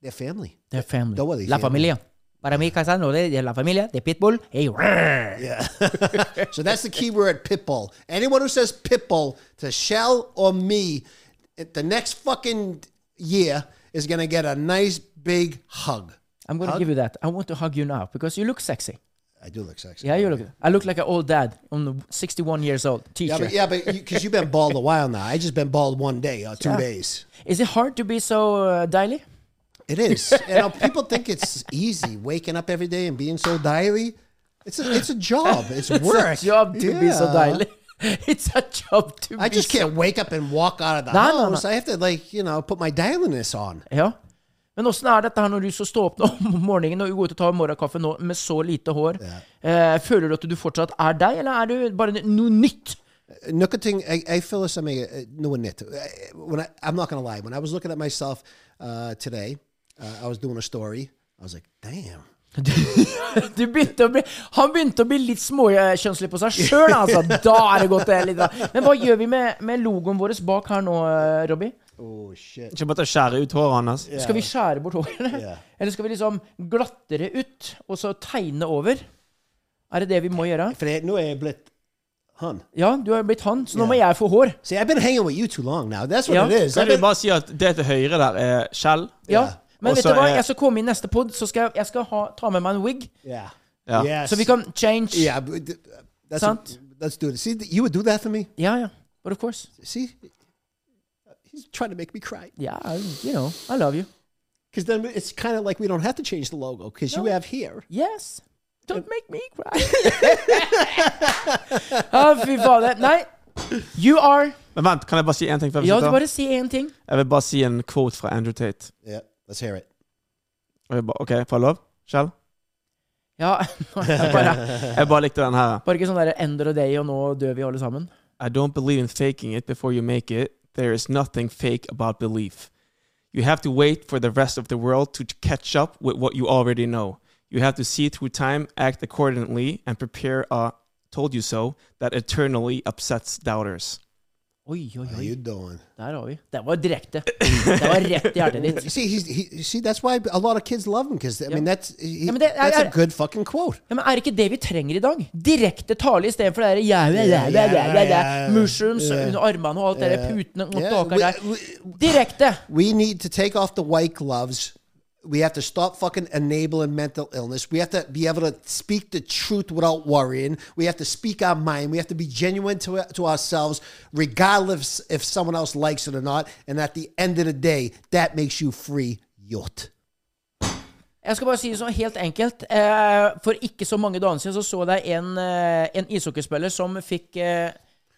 [SPEAKER 1] they're family.
[SPEAKER 2] Det er family.
[SPEAKER 1] Da var de
[SPEAKER 2] La familia. Para mí, Casano, de la familia de Pitbull. Hey,
[SPEAKER 1] Yeah. [LAUGHS] so that's the key word, pitbull. Anyone who says pitbull to Shell or me, the next fucking year is gonna get a nice big hug.
[SPEAKER 2] I'm going to give you that. I want to hug you now because you look sexy.
[SPEAKER 1] I do look sexy.
[SPEAKER 2] Yeah, you look. I look like an old dad, on 61 years old, Teacher.
[SPEAKER 1] Yeah, but yeah, but because you, have been bald a while now. I just been bald one day or two
[SPEAKER 2] Yeah.
[SPEAKER 1] days.
[SPEAKER 2] Is it hard to be so uh, daily?
[SPEAKER 1] It is. [LAUGHS] you know, people think it's easy waking up every day and being so daily. It's a, it's a job. It's, work. [LAUGHS]
[SPEAKER 2] It's a job to be so
[SPEAKER 1] Yeah.
[SPEAKER 2] daily. [LAUGHS] It's a job to
[SPEAKER 1] I just
[SPEAKER 2] so-
[SPEAKER 1] can't wake up and walk out of the
[SPEAKER 2] No, no,
[SPEAKER 1] house.
[SPEAKER 2] no.
[SPEAKER 1] I have to like you know put my dialiness on.
[SPEAKER 2] Ja. Men åssen er dette her når du så står opp om morgenen og går ut og tar morgenkaffe nå med så lite hår? Eh, føler du at du fortsatt er deg, eller er du bare noe nytt?
[SPEAKER 1] Noen ting jeg, jeg føler som jeg eh, noe nytt. Eh, When I, I'm not gonna lie. When I was looking at myself uh, today, uh, I was doing a story. I was like, damn. [LAUGHS]
[SPEAKER 2] Du begynte å bli, han begynte å bli litt småkjønnslig på seg sjøl, altså. Da er det godt. det men hva gjør vi med, med logoen vår bak her nå, eh, Robbie?
[SPEAKER 1] Oh shit.
[SPEAKER 3] Ikke bare skjære ut håret hans.
[SPEAKER 2] Skal vi skjære bort hårene?
[SPEAKER 1] Yeah.
[SPEAKER 2] Eller skal vi liksom glatte det ut, og så tegne over? Er det det vi må gjøre?
[SPEAKER 1] For det, nå er jeg blitt han.
[SPEAKER 2] Ja, du har blitt han, så nå
[SPEAKER 1] Ja.
[SPEAKER 2] må jeg få hår.
[SPEAKER 1] See, I've been hanging with you too long now. That's what
[SPEAKER 2] Ja.
[SPEAKER 1] it is.
[SPEAKER 3] Kan du bare si at det til høyre der er skjell?
[SPEAKER 2] Ja. Men
[SPEAKER 3] Også
[SPEAKER 2] vet du hva, jeg skal komme i neste pod, så skal jeg, jeg skal ha, ta med meg en wig.
[SPEAKER 1] yeah.
[SPEAKER 3] Ja.
[SPEAKER 1] Yes.
[SPEAKER 2] Så vi kan change.
[SPEAKER 1] Yeah. That's
[SPEAKER 2] Sant?
[SPEAKER 1] let's do it. See, you would do that for me.
[SPEAKER 2] Ja, ja. But of course.
[SPEAKER 1] See, he's trying to make me cry.
[SPEAKER 2] Yeah, you know, I love you.
[SPEAKER 1] Because then it's kind of like we don't have to change the logo because you have here.
[SPEAKER 2] Yes. Don't make me cry. [LAUGHS] Å, fy fader. Nei. You are
[SPEAKER 3] Men vent, kan jeg bare si én ting før vi
[SPEAKER 2] Ja, du
[SPEAKER 3] slutter?
[SPEAKER 2] bare si én ting.
[SPEAKER 3] Jeg vil bare si en quote fra Andrew Tate.
[SPEAKER 1] Yeah, let's hear it.
[SPEAKER 3] Og jeg OK, får jeg lov? Kjell?
[SPEAKER 2] Ja, [LAUGHS] bare, [LAUGHS]
[SPEAKER 3] Jeg bare likte den her.
[SPEAKER 2] bare ikke sånn der end of the day, og nå dør vi alle sammen.
[SPEAKER 3] I don't believe in faking it before you make it. There is nothing fake about belief. You have to wait for the rest of the world to catch up with what you already know. You have to see through time, act accordingly, and prepare a told you so that eternally upsets doubters.
[SPEAKER 2] Oi, oi,
[SPEAKER 1] How
[SPEAKER 2] oi.
[SPEAKER 1] you doing?
[SPEAKER 2] Der har vi. Det var direkte. Det var rett i hjertet ditt. [LAUGHS]
[SPEAKER 1] See, he's, he, see, that's why a lot of kids love him because I mean that's he,
[SPEAKER 2] Ja, men det-
[SPEAKER 1] that's
[SPEAKER 2] er-
[SPEAKER 1] a good fucking quote.
[SPEAKER 2] Ja, men Er det ikke det vi trenger i dag? Direkte tale istedenfor det der ja, ja, ja, ja, ja, ja, mushrooms
[SPEAKER 1] Ja.
[SPEAKER 2] under armene og alt det der putene og
[SPEAKER 1] Yeah,
[SPEAKER 2] staker
[SPEAKER 1] we-
[SPEAKER 2] der.
[SPEAKER 1] we-
[SPEAKER 2] Direkte!
[SPEAKER 1] We need to take off the white gloves. We have to stop fucking enabling mental illness. We have to be able to speak the truth without worrying. We have to speak our mind. We have to be genuine to, to ourselves, regardless if someone else likes it or not. And at the end of the day, that makes you free, yacht.
[SPEAKER 2] Jeg skal bare si det sånn helt enkelt. Eh, for ikke så mange dager siden så så jeg en, eh, en ishockeyspiller som fikk eh,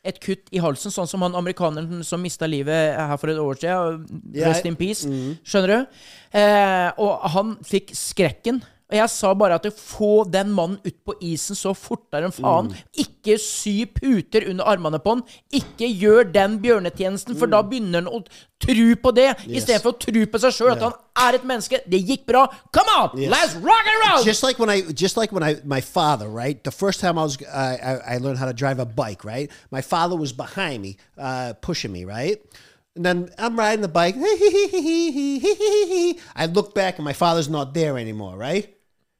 [SPEAKER 2] et kutt i halsen, sånn som han amerikaneren som mista livet her for et år siden. Rest in peace. Skjønner du? Eh, og han fikk skrekken. Og jeg sa bare at få den mannen ut på isen så fortere enn faen. Ikke sy puter under armene på han. Ikke gjør den bjørnetjenesten, for da begynner han å tro på det,
[SPEAKER 1] Yes.
[SPEAKER 2] istedenfor å tro på seg sjøl at han er et menneske. Det gikk bra. Come on!
[SPEAKER 1] Yes.
[SPEAKER 2] Let's rock and roll!
[SPEAKER 1] Just like when I, just like when I, my father, right? The first time I was, I, I, I learned how to drive a bike, right? My father was behind me, uh, pushing me, right? And then I'm riding the bike. [LAUGHS] I look back and my father's not there anymore, right?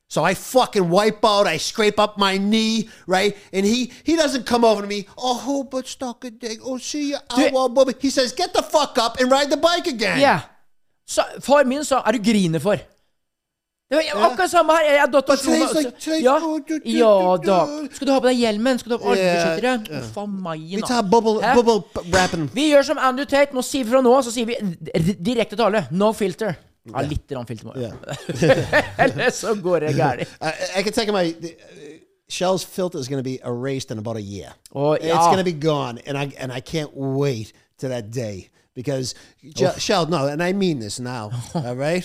[SPEAKER 1] So I fucking wipe out. I scrape up my knee, right? And he he doesn't come over to me. Oh, but stuck a dick. Oh, see you. Oh, well, Bubba. He says, "Get the fuck up and ride the bike again."
[SPEAKER 2] Ja. Så far min sa 'er du griner for'? Det var akkurat samme her. Jeg datt og slo meg. Ja.
[SPEAKER 1] oh, du- du-
[SPEAKER 2] ja da. Skal du ha på deg hjelmen? Skal du ha på
[SPEAKER 1] Ja,
[SPEAKER 2] armbeskyttere?
[SPEAKER 1] ja.
[SPEAKER 2] Uff a meg.
[SPEAKER 1] Vi tar bubble,
[SPEAKER 2] Hæ?
[SPEAKER 1] bubble p-
[SPEAKER 2] Vi gjør som Andrew Tate. Nå sier vi fra nå, så sier vi direkte tale. No filter. Ja, litt grann filter må [LAUGHS] Eller så går det gærent. [LAUGHS]
[SPEAKER 1] I, I can take my uh, Shell's filter is going to be erased in about a year.
[SPEAKER 2] Oh, yeah.
[SPEAKER 1] It's going to be gone, and I and I can't wait to that day because Je- Shell, no, and I mean this now. [LAUGHS] all right,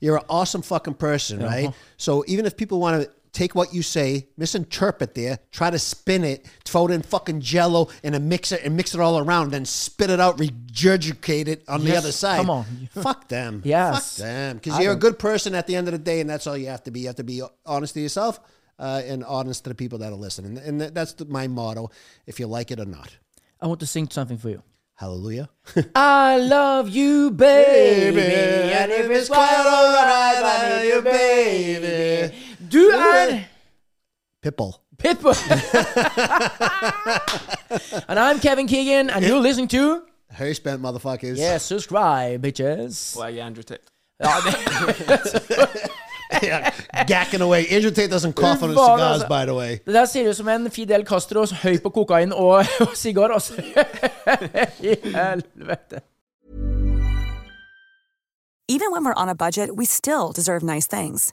[SPEAKER 1] you're an awesome fucking person, right? So even if people want to. Take what you say, misinterpret there, try to spin it, throw it in fucking jello in a mixer and mix it all around, then spit it out, regurgitate it on the other side.
[SPEAKER 2] come on.
[SPEAKER 1] Fuck them. [LAUGHS]
[SPEAKER 2] Yes.
[SPEAKER 1] Fuck them. Because you're a
[SPEAKER 2] don't-
[SPEAKER 1] good person at the end of the day, and that's all you have to be. You have to be honest to yourself uh, and honest to the people that are listening. And that's the, my motto, if you like it or not.
[SPEAKER 2] I want to sing something for you.
[SPEAKER 1] Hallelujah. [LAUGHS]
[SPEAKER 2] I love you, baby. And if it's quite alright, I love you, baby. Du er
[SPEAKER 1] Pitbull.
[SPEAKER 2] Pitbull. [LAUGHS] and I'm Kevin Keegan, and you're listening to
[SPEAKER 1] Høyspent motherfuckers.
[SPEAKER 2] Yeah, subscribe, bitches.
[SPEAKER 3] Og jeg er Andrew Tate. [LAUGHS]
[SPEAKER 2] Ja, [LAUGHS]
[SPEAKER 1] yeah, gacking away. Andrew Tate doesn't cough on his cigars,
[SPEAKER 2] altså.
[SPEAKER 1] by the way.
[SPEAKER 2] det der ser ut som en Fidel Castro høy på kokain og, og sigar, altså. I helvete.
[SPEAKER 4] Even when we're on a budget, we still deserve nice things.